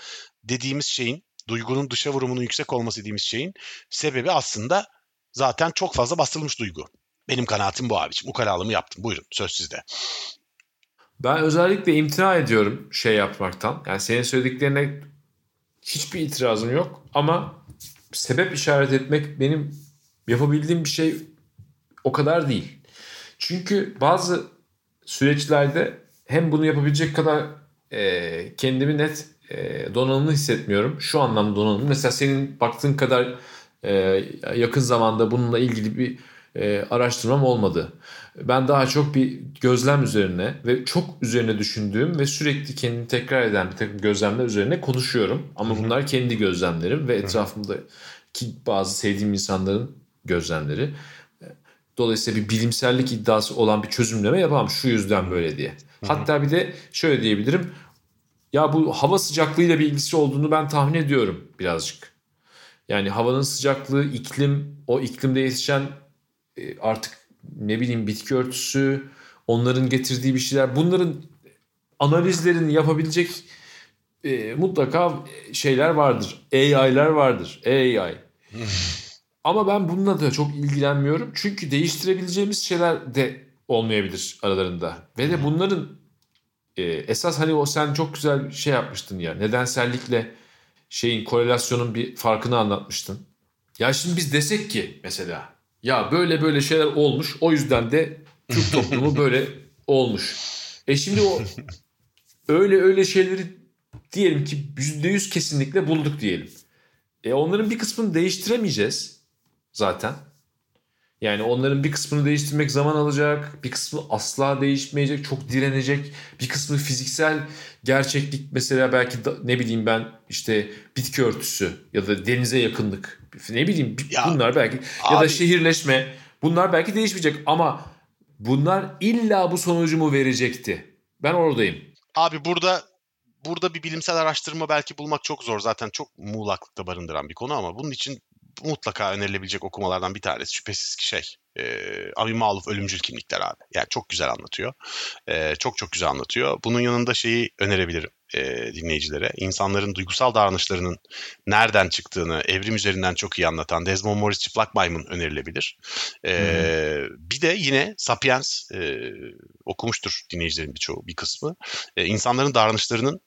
dediğimiz şeyin duygunun dışa vurumunun yüksek olması dediğimiz şeyin sebebi aslında zaten çok fazla bastırılmış duygu. Benim kanaatim bu abiciğim. Ukalalımı yaptım. Buyurun söz sizde. Ben özellikle imtina ediyorum şey yapmaktan. Yani senin söylediklerine hiçbir itirazım yok ama sebep işaret etmek benim yapabildiğim bir şey o kadar değil. Çünkü bazı süreçlerde hem bunu yapabilecek kadar e, kendimi net e, donanımlı hissetmiyorum. Şu anlamda donanımlı. Mesela senin baktığın kadar e, yakın zamanda bununla ilgili bir e, araştırmam olmadı. Ben daha çok bir gözlem üzerine ve çok üzerine düşündüğüm ve sürekli kendini tekrar eden bir takım gözlemler üzerine konuşuyorum. Ama Hı-hı. bunlar kendi gözlemlerim ve etrafımdaki bazı sevdiğim insanların gözlemleri. Dolayısıyla bir bilimsellik iddiası olan bir çözümleme yapamam şu yüzden böyle diye. Hatta bir de şöyle diyebilirim. Ya bu hava sıcaklığıyla bir ilgisi olduğunu ben tahmin ediyorum birazcık. Yani havanın sıcaklığı, iklim, o iklimde yetişen e, artık ne bileyim bitki örtüsü, onların getirdiği bir şeyler. Bunların analizlerini yapabilecek e, mutlaka şeyler vardır. AI'lar vardır. AI. Ama ben bununla da çok ilgilenmiyorum. Çünkü değiştirebileceğimiz şeyler de olmayabilir aralarında. Ve de bunların e, esas hani o sen çok güzel şey yapmıştın ya. Nedensellikle şeyin korelasyonun bir farkını anlatmıştın. Ya şimdi biz desek ki mesela ya böyle böyle şeyler olmuş o yüzden de Türk toplumu böyle olmuş. E şimdi o öyle öyle şeyleri diyelim ki %100 kesinlikle bulduk diyelim. E onların bir kısmını değiştiremeyeceğiz zaten. Yani onların bir kısmını değiştirmek zaman alacak, bir kısmı asla değişmeyecek, çok direnecek. Bir kısmı fiziksel gerçeklik mesela belki da, ne bileyim ben işte bitki örtüsü ya da denize yakınlık ne bileyim ya, bunlar belki abi, ya da şehirleşme bunlar belki değişmeyecek ama bunlar illa bu sonucumu verecekti. Ben oradayım. Abi burada burada bir bilimsel araştırma belki bulmak çok zor. Zaten çok muğlaklıkta barındıran bir konu ama bunun için mutlaka önerilebilecek okumalardan bir tanesi şüphesiz ki şey e, Ami Maluf Ölümcül Kimlikler abi. Yani çok güzel anlatıyor. E, çok çok güzel anlatıyor. Bunun yanında şeyi önerebilirim e, dinleyicilere. İnsanların duygusal davranışlarının nereden çıktığını evrim üzerinden çok iyi anlatan Desmond Morris Çıplak Maymun önerilebilir. E, hmm. Bir de yine Sapiens e, okumuştur dinleyicilerin birçoğu bir kısmı. E, insanların davranışlarının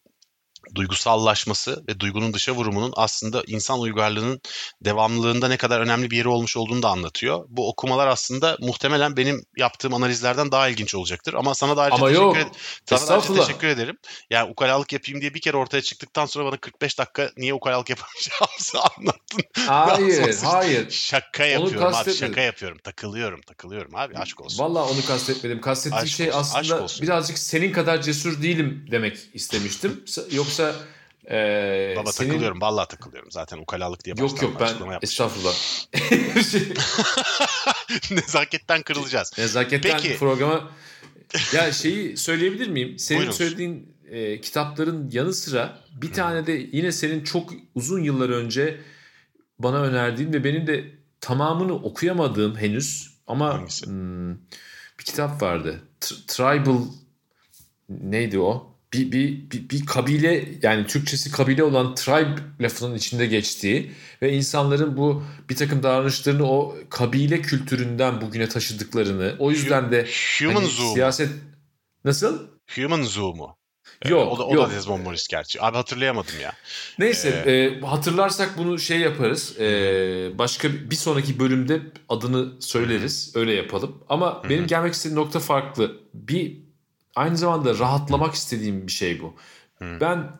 duygusallaşması ve duygunun dışa vurumunun aslında insan uygarlığının devamlılığında ne kadar önemli bir yeri olmuş olduğunu da anlatıyor. Bu okumalar aslında muhtemelen benim yaptığım analizlerden daha ilginç olacaktır. Ama sana da ayrıca, Ama teşekkür, yok. Ed- sana da ayrıca teşekkür ederim. Yani ukalalık yapayım diye bir kere ortaya çıktıktan sonra bana 45 dakika niye ukalalık yapamayacağımızı anlattın. Hayır, hayır. Şaka yapıyorum abi, şaka yapıyorum. Takılıyorum, takılıyorum abi aşk olsun. Vallahi onu kastetmedim. Kastettiğim aşk şey olsun, aslında birazcık senin kadar cesur değilim demek istemiştim. Yoksa Yoksa ee, Baba senin... takılıyorum. Vallahi takılıyorum. Zaten ukalalık diye Yok yok ben estağfurullah. Nezaketten kırılacağız. Nezaketten Peki. programa ya şeyi söyleyebilir miyim? Senin Buyurun. söylediğin e, kitapların yanı sıra bir hmm. tane de yine senin çok uzun yıllar önce bana önerdiğin ve benim de tamamını okuyamadığım henüz ama hmm, bir kitap vardı. T- Tribal neydi o? Bir, bir, bir, bir kabile yani Türkçesi kabile olan tribe lafının içinde geçtiği ve insanların bu bir takım davranışlarını o kabile kültüründen bugüne taşıdıklarını o yüzden de Human hani, Zoo siyaset nasıl? Human Zoo mu? Yok, o da, o yok. da Desmond Morris gerçi. Abi hatırlayamadım ya. Neyse ee, e, hatırlarsak bunu şey yaparız. E, başka bir sonraki bölümde adını söyleriz. Öyle yapalım. Ama benim gelmek istediğim nokta farklı. Bir aynı zamanda rahatlamak istediğim bir şey bu. Ben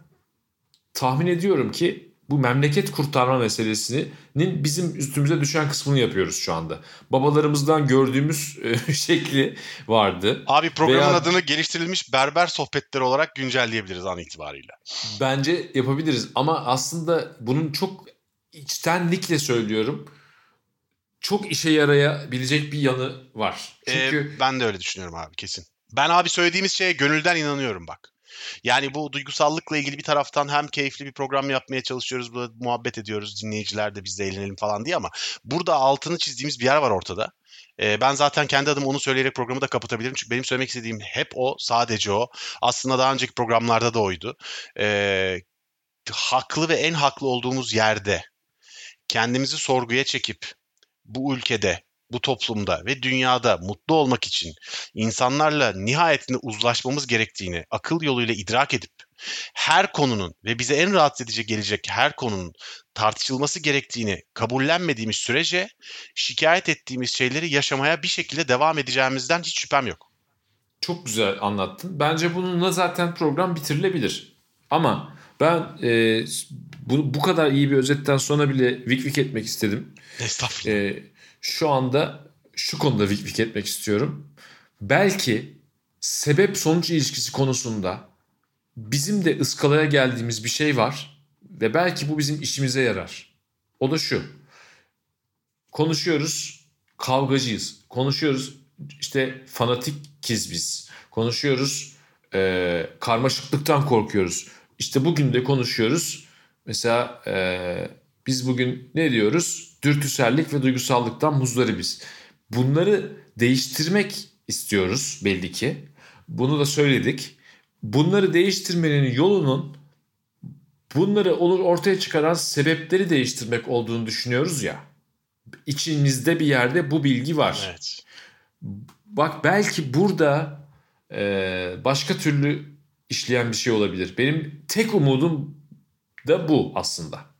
tahmin ediyorum ki bu memleket kurtarma meselesinin bizim üstümüze düşen kısmını yapıyoruz şu anda. Babalarımızdan gördüğümüz e, şekli vardı. Abi programın Veya, adını geliştirilmiş berber sohbetleri olarak güncelleyebiliriz an itibariyle. Bence yapabiliriz ama aslında bunun çok içtenlikle söylüyorum. Çok işe yarayabilecek bir yanı var. Ee, Çünkü ee, ben de öyle düşünüyorum abi kesin. Ben abi söylediğimiz şeye gönülden inanıyorum bak. Yani bu duygusallıkla ilgili bir taraftan hem keyifli bir program yapmaya çalışıyoruz, burada muhabbet ediyoruz, dinleyiciler de biz de eğlenelim falan diye ama burada altını çizdiğimiz bir yer var ortada. Ee, ben zaten kendi adım onu söyleyerek programı da kapatabilirim. Çünkü benim söylemek istediğim hep o, sadece o. Aslında daha önceki programlarda da oydu. Ee, haklı ve en haklı olduğumuz yerde kendimizi sorguya çekip bu ülkede bu toplumda ve dünyada mutlu olmak için insanlarla nihayetinde uzlaşmamız gerektiğini akıl yoluyla idrak edip her konunun ve bize en rahatsız edici gelecek her konunun tartışılması gerektiğini kabullenmediğimiz sürece şikayet ettiğimiz şeyleri yaşamaya bir şekilde devam edeceğimizden hiç şüphem yok. Çok güzel anlattın. Bence bununla zaten program bitirilebilir. Ama ben e, bu, bu kadar iyi bir özetten sonra bile vik vik etmek istedim. Estağfurullah. E, şu anda şu konuda vik vik etmek istiyorum. Belki sebep sonuç ilişkisi konusunda bizim de ıskalaya geldiğimiz bir şey var ve belki bu bizim işimize yarar. O da şu. Konuşuyoruz, kavgacıyız. Konuşuyoruz, işte fanatikiz biz. Konuşuyoruz, e, karmaşıklıktan korkuyoruz. İşte bugün de konuşuyoruz. Mesela e, biz bugün ne diyoruz? Dürtüsellik ve duygusallıktan muzdaribiz. Bunları değiştirmek istiyoruz belli ki. Bunu da söyledik. Bunları değiştirmenin yolunun bunları olur ortaya çıkaran sebepleri değiştirmek olduğunu düşünüyoruz ya. İçimizde bir yerde bu bilgi var. Evet. Bak belki burada e, başka türlü işleyen bir şey olabilir. Benim tek umudum da bu aslında.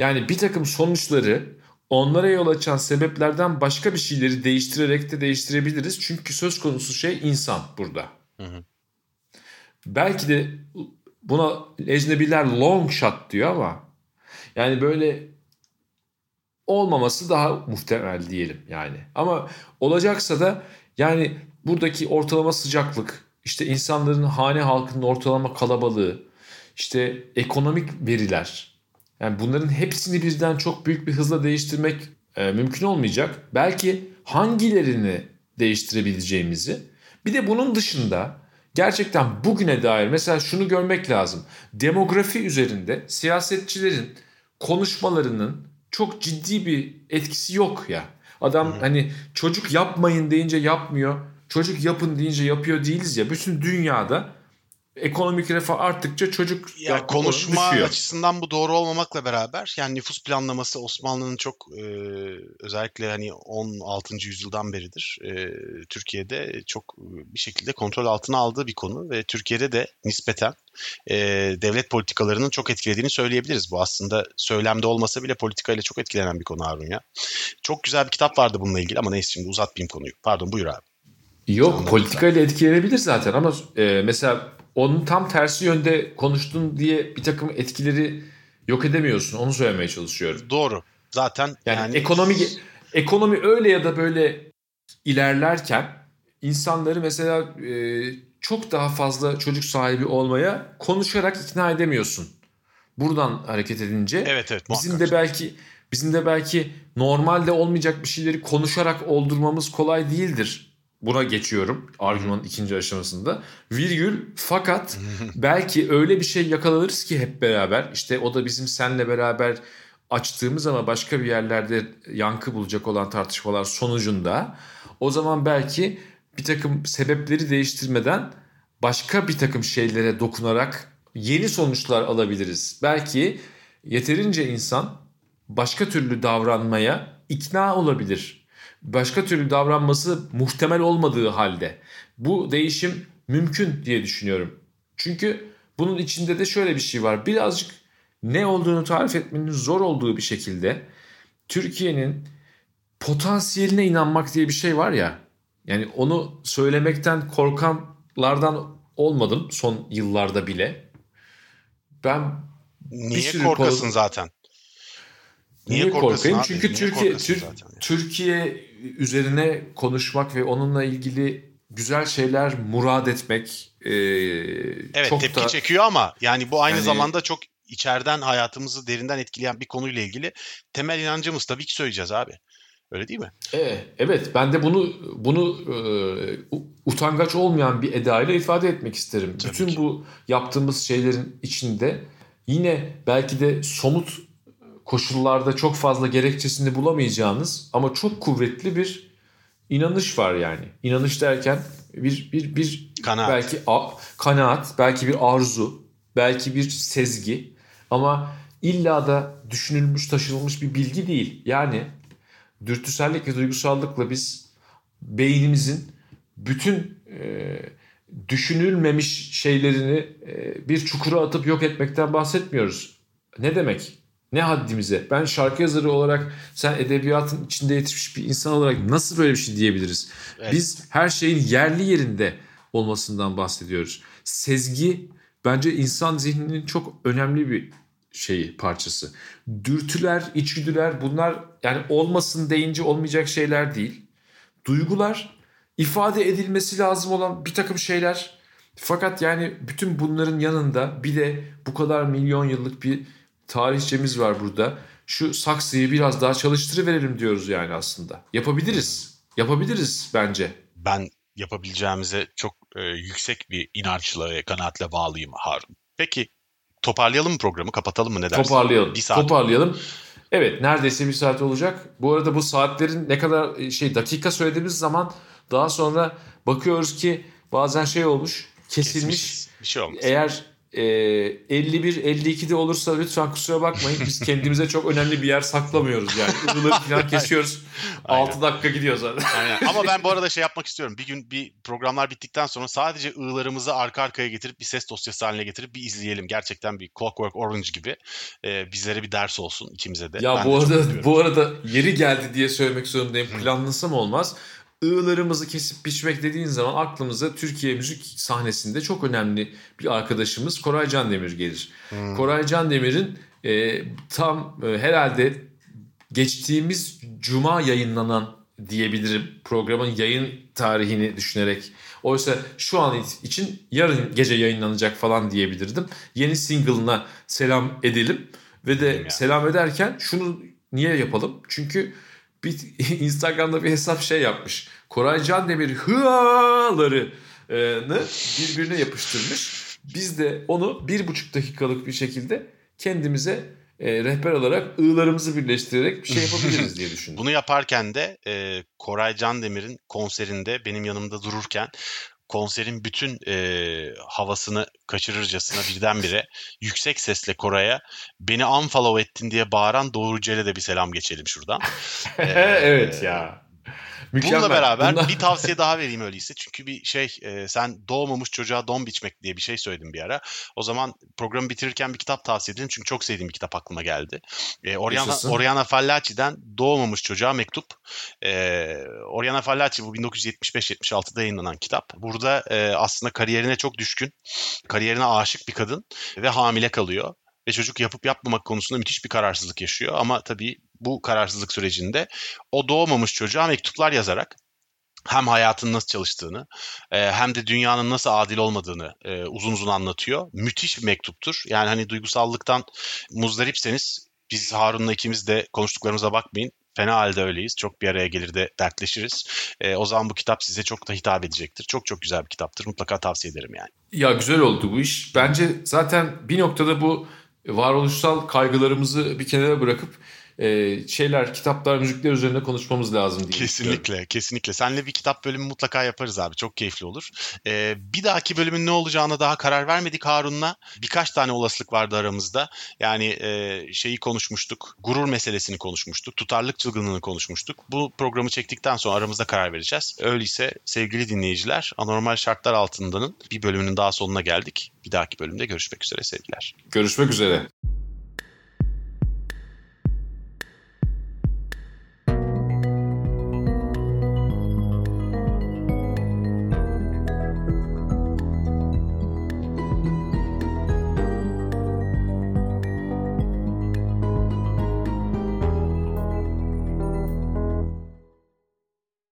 Yani bir takım sonuçları onlara yol açan sebeplerden başka bir şeyleri değiştirerek de değiştirebiliriz. Çünkü söz konusu şey insan burada. Hı hı. Belki de buna ecnebiler long shot diyor ama yani böyle olmaması daha muhtemel diyelim yani. Ama olacaksa da yani buradaki ortalama sıcaklık, işte insanların hane halkının ortalama kalabalığı, işte ekonomik veriler, yani bunların hepsini birden çok büyük bir hızla değiştirmek e, mümkün olmayacak. Belki hangilerini değiştirebileceğimizi bir de bunun dışında gerçekten bugüne dair mesela şunu görmek lazım. Demografi üzerinde siyasetçilerin konuşmalarının çok ciddi bir etkisi yok ya. Adam hani çocuk yapmayın deyince yapmıyor. Çocuk yapın deyince yapıyor değiliz ya. Bütün dünyada ekonomik refah arttıkça çocuk ya konuşma düşüyor. açısından bu doğru olmamakla beraber yani nüfus planlaması Osmanlı'nın çok e, özellikle hani 16. yüzyıldan beridir e, Türkiye'de çok bir şekilde kontrol altına aldığı bir konu ve Türkiye'de de nispeten e, devlet politikalarının çok etkilediğini söyleyebiliriz. Bu aslında söylemde olmasa bile politikayla çok etkilenen bir konu Harun ya. Çok güzel bir kitap vardı bununla ilgili ama neyse şimdi uzatmayayım konuyu. Pardon buyur abi. Yok politikayla etkilenebilir zaten ama e, mesela onun tam tersi yönde konuştun diye bir takım etkileri yok edemiyorsun. Onu söylemeye çalışıyorum. Doğru. Zaten yani, yani... ekonomi ekonomi öyle ya da böyle ilerlerken insanları mesela e, çok daha fazla çocuk sahibi olmaya konuşarak ikna edemiyorsun. Buradan hareket edince evet, evet, bizim de belki bizim de belki normalde olmayacak bir şeyleri konuşarak oldurmamız kolay değildir. Buna geçiyorum argümanın ikinci aşamasında. Virgül fakat belki öyle bir şey yakalanırız ki hep beraber işte o da bizim senle beraber açtığımız ama başka bir yerlerde yankı bulacak olan tartışmalar sonucunda o zaman belki bir takım sebepleri değiştirmeden başka bir takım şeylere dokunarak yeni sonuçlar alabiliriz. Belki yeterince insan başka türlü davranmaya ikna olabilir. Başka türlü davranması muhtemel olmadığı halde bu değişim mümkün diye düşünüyorum. Çünkü bunun içinde de şöyle bir şey var. Birazcık ne olduğunu tarif etmenin zor olduğu bir şekilde Türkiye'nin potansiyeline inanmak diye bir şey var ya. Yani onu söylemekten korkanlardan olmadım son yıllarda bile. Ben Niye korkasın konu... zaten? Niye, Niye korkayım? Abi? Çünkü Niye Türkiye Tür Türkiye üzerine konuşmak ve onunla ilgili güzel şeyler murad etmek e, evet, çok tepki da, çekiyor ama yani bu aynı yani, zamanda çok içeriden hayatımızı derinden etkileyen bir konuyla ilgili temel inancımız tabii ki söyleyeceğiz abi. Öyle değil mi? Evet, evet. Ben de bunu bunu e, utangaç olmayan bir edayla ifade etmek isterim. Tabii Bütün ki. bu yaptığımız şeylerin içinde yine belki de somut koşullarda çok fazla gerekçesini bulamayacağınız ama çok kuvvetli bir inanış var yani. İnanış derken bir bir bir kanaat. belki a, kanaat, belki bir arzu, belki bir sezgi ama illa da düşünülmüş, taşınılmış bir bilgi değil. Yani dürtüsellik ve duygusallıkla biz beynimizin bütün e, düşünülmemiş şeylerini e, bir çukura atıp yok etmekten bahsetmiyoruz. Ne demek? Ne haddimize? Ben şarkı yazarı olarak sen edebiyatın içinde yetişmiş bir insan olarak nasıl böyle bir şey diyebiliriz? Evet. Biz her şeyin yerli yerinde olmasından bahsediyoruz. Sezgi bence insan zihninin çok önemli bir şeyi parçası. Dürtüler, içgüdüler bunlar yani olmasın deyince olmayacak şeyler değil. Duygular ifade edilmesi lazım olan bir takım şeyler. Fakat yani bütün bunların yanında bir de bu kadar milyon yıllık bir tarihçemiz var burada. Şu saksıyı biraz daha çalıştırıverelim diyoruz yani aslında. Yapabiliriz. Yapabiliriz bence. Ben yapabileceğimize çok e, yüksek bir inançla ve kanaatle bağlıyım Harun. Peki toparlayalım mı programı? Kapatalım mı ne dersin? Toparlayalım. Bir saat. Toparlayalım. Evet neredeyse bir saat olacak. Bu arada bu saatlerin ne kadar e, şey dakika söylediğimiz zaman daha sonra bakıyoruz ki bazen şey olmuş kesilmiş. Kesmiş, bir şey olmuş. Eğer e, 51-52'de olursa lütfen kusura bakmayın. Biz kendimize çok önemli bir yer saklamıyoruz yani. Iğları falan kesiyoruz. 6 dakika gidiyor zaten. Aynen. Ama ben bu arada şey yapmak istiyorum. Bir gün bir programlar bittikten sonra sadece ığlarımızı arka arkaya getirip bir ses dosyası haline getirip bir izleyelim. Gerçekten bir Clockwork Orange gibi. E, bizlere bir ders olsun ikimize de. Ya ben bu de arada bu arada yeri geldi diye söylemek zorundayım. Planlasam olmaz ığlarımızı kesip biçmek dediğin zaman aklımıza Türkiye müzik sahnesinde çok önemli bir arkadaşımız Koray Can Demir gelir. Hmm. Koray Can Demir'in e, tam e, herhalde geçtiğimiz cuma yayınlanan diyebilirim programın yayın tarihini düşünerek. Oysa şu an için yarın gece yayınlanacak falan diyebilirdim. Yeni single'ına selam edelim ve de selam ederken şunu niye yapalım? Çünkü bir Instagram'da bir hesap şey yapmış. Koray Can Demir hıalarını birbirine yapıştırmış. Biz de onu bir buçuk dakikalık bir şekilde kendimize e, rehber alarak ığlarımızı birleştirerek bir şey yapabiliriz diye düşündüm. Bunu yaparken de e, Koray Can Demir'in konserinde benim yanımda dururken konserin bütün e, havasını kaçırırcasına birdenbire yüksek sesle Koray'a beni unfollow ettin diye bağıran Doğru Cel'e de bir selam geçelim şuradan. ee, evet ya. Mükemmel. Bununla beraber Bundan... bir tavsiye daha vereyim öyleyse. Çünkü bir şey e, sen doğmamış çocuğa don biçmek diye bir şey söyledin bir ara. O zaman programı bitirirken bir kitap tavsiye edelim. Çünkü çok sevdiğim bir kitap aklıma geldi. E, Oriana, Oriana Fallaci'den Doğmamış Çocuğa Mektup. E, Oriana Fallaci bu 1975-76'da yayınlanan kitap. Burada e, aslında kariyerine çok düşkün, kariyerine aşık bir kadın ve hamile kalıyor ve çocuk yapıp yapmamak konusunda müthiş bir kararsızlık yaşıyor. Ama tabii bu kararsızlık sürecinde o doğmamış çocuğa mektuplar yazarak hem hayatın nasıl çalıştığını e, hem de dünyanın nasıl adil olmadığını e, uzun uzun anlatıyor. Müthiş bir mektuptur. Yani hani duygusallıktan muzdaripseniz biz Harun'la ikimiz de konuştuklarımıza bakmayın. Fena halde öyleyiz. Çok bir araya gelir de dertleşiriz. E, o zaman bu kitap size çok da hitap edecektir. Çok çok güzel bir kitaptır. Mutlaka tavsiye ederim yani. Ya güzel oldu bu iş. Bence zaten bir noktada bu varoluşsal kaygılarımızı bir kenara bırakıp e, şeyler, kitaplar, müzikler üzerine konuşmamız lazım diye Kesinlikle, kesinlikle. Seninle bir kitap bölümü mutlaka yaparız abi. Çok keyifli olur. Ee, bir dahaki bölümün ne olacağına daha karar vermedik Harun'la. Birkaç tane olasılık vardı aramızda. Yani e, şeyi konuşmuştuk. Gurur meselesini konuşmuştuk. Tutarlık çılgınlığını konuşmuştuk. Bu programı çektikten sonra aramızda karar vereceğiz. Öyleyse sevgili dinleyiciler, anormal şartlar altındanın bir bölümünün daha sonuna geldik. Bir dahaki bölümde görüşmek üzere sevgiler. Görüşmek üzere.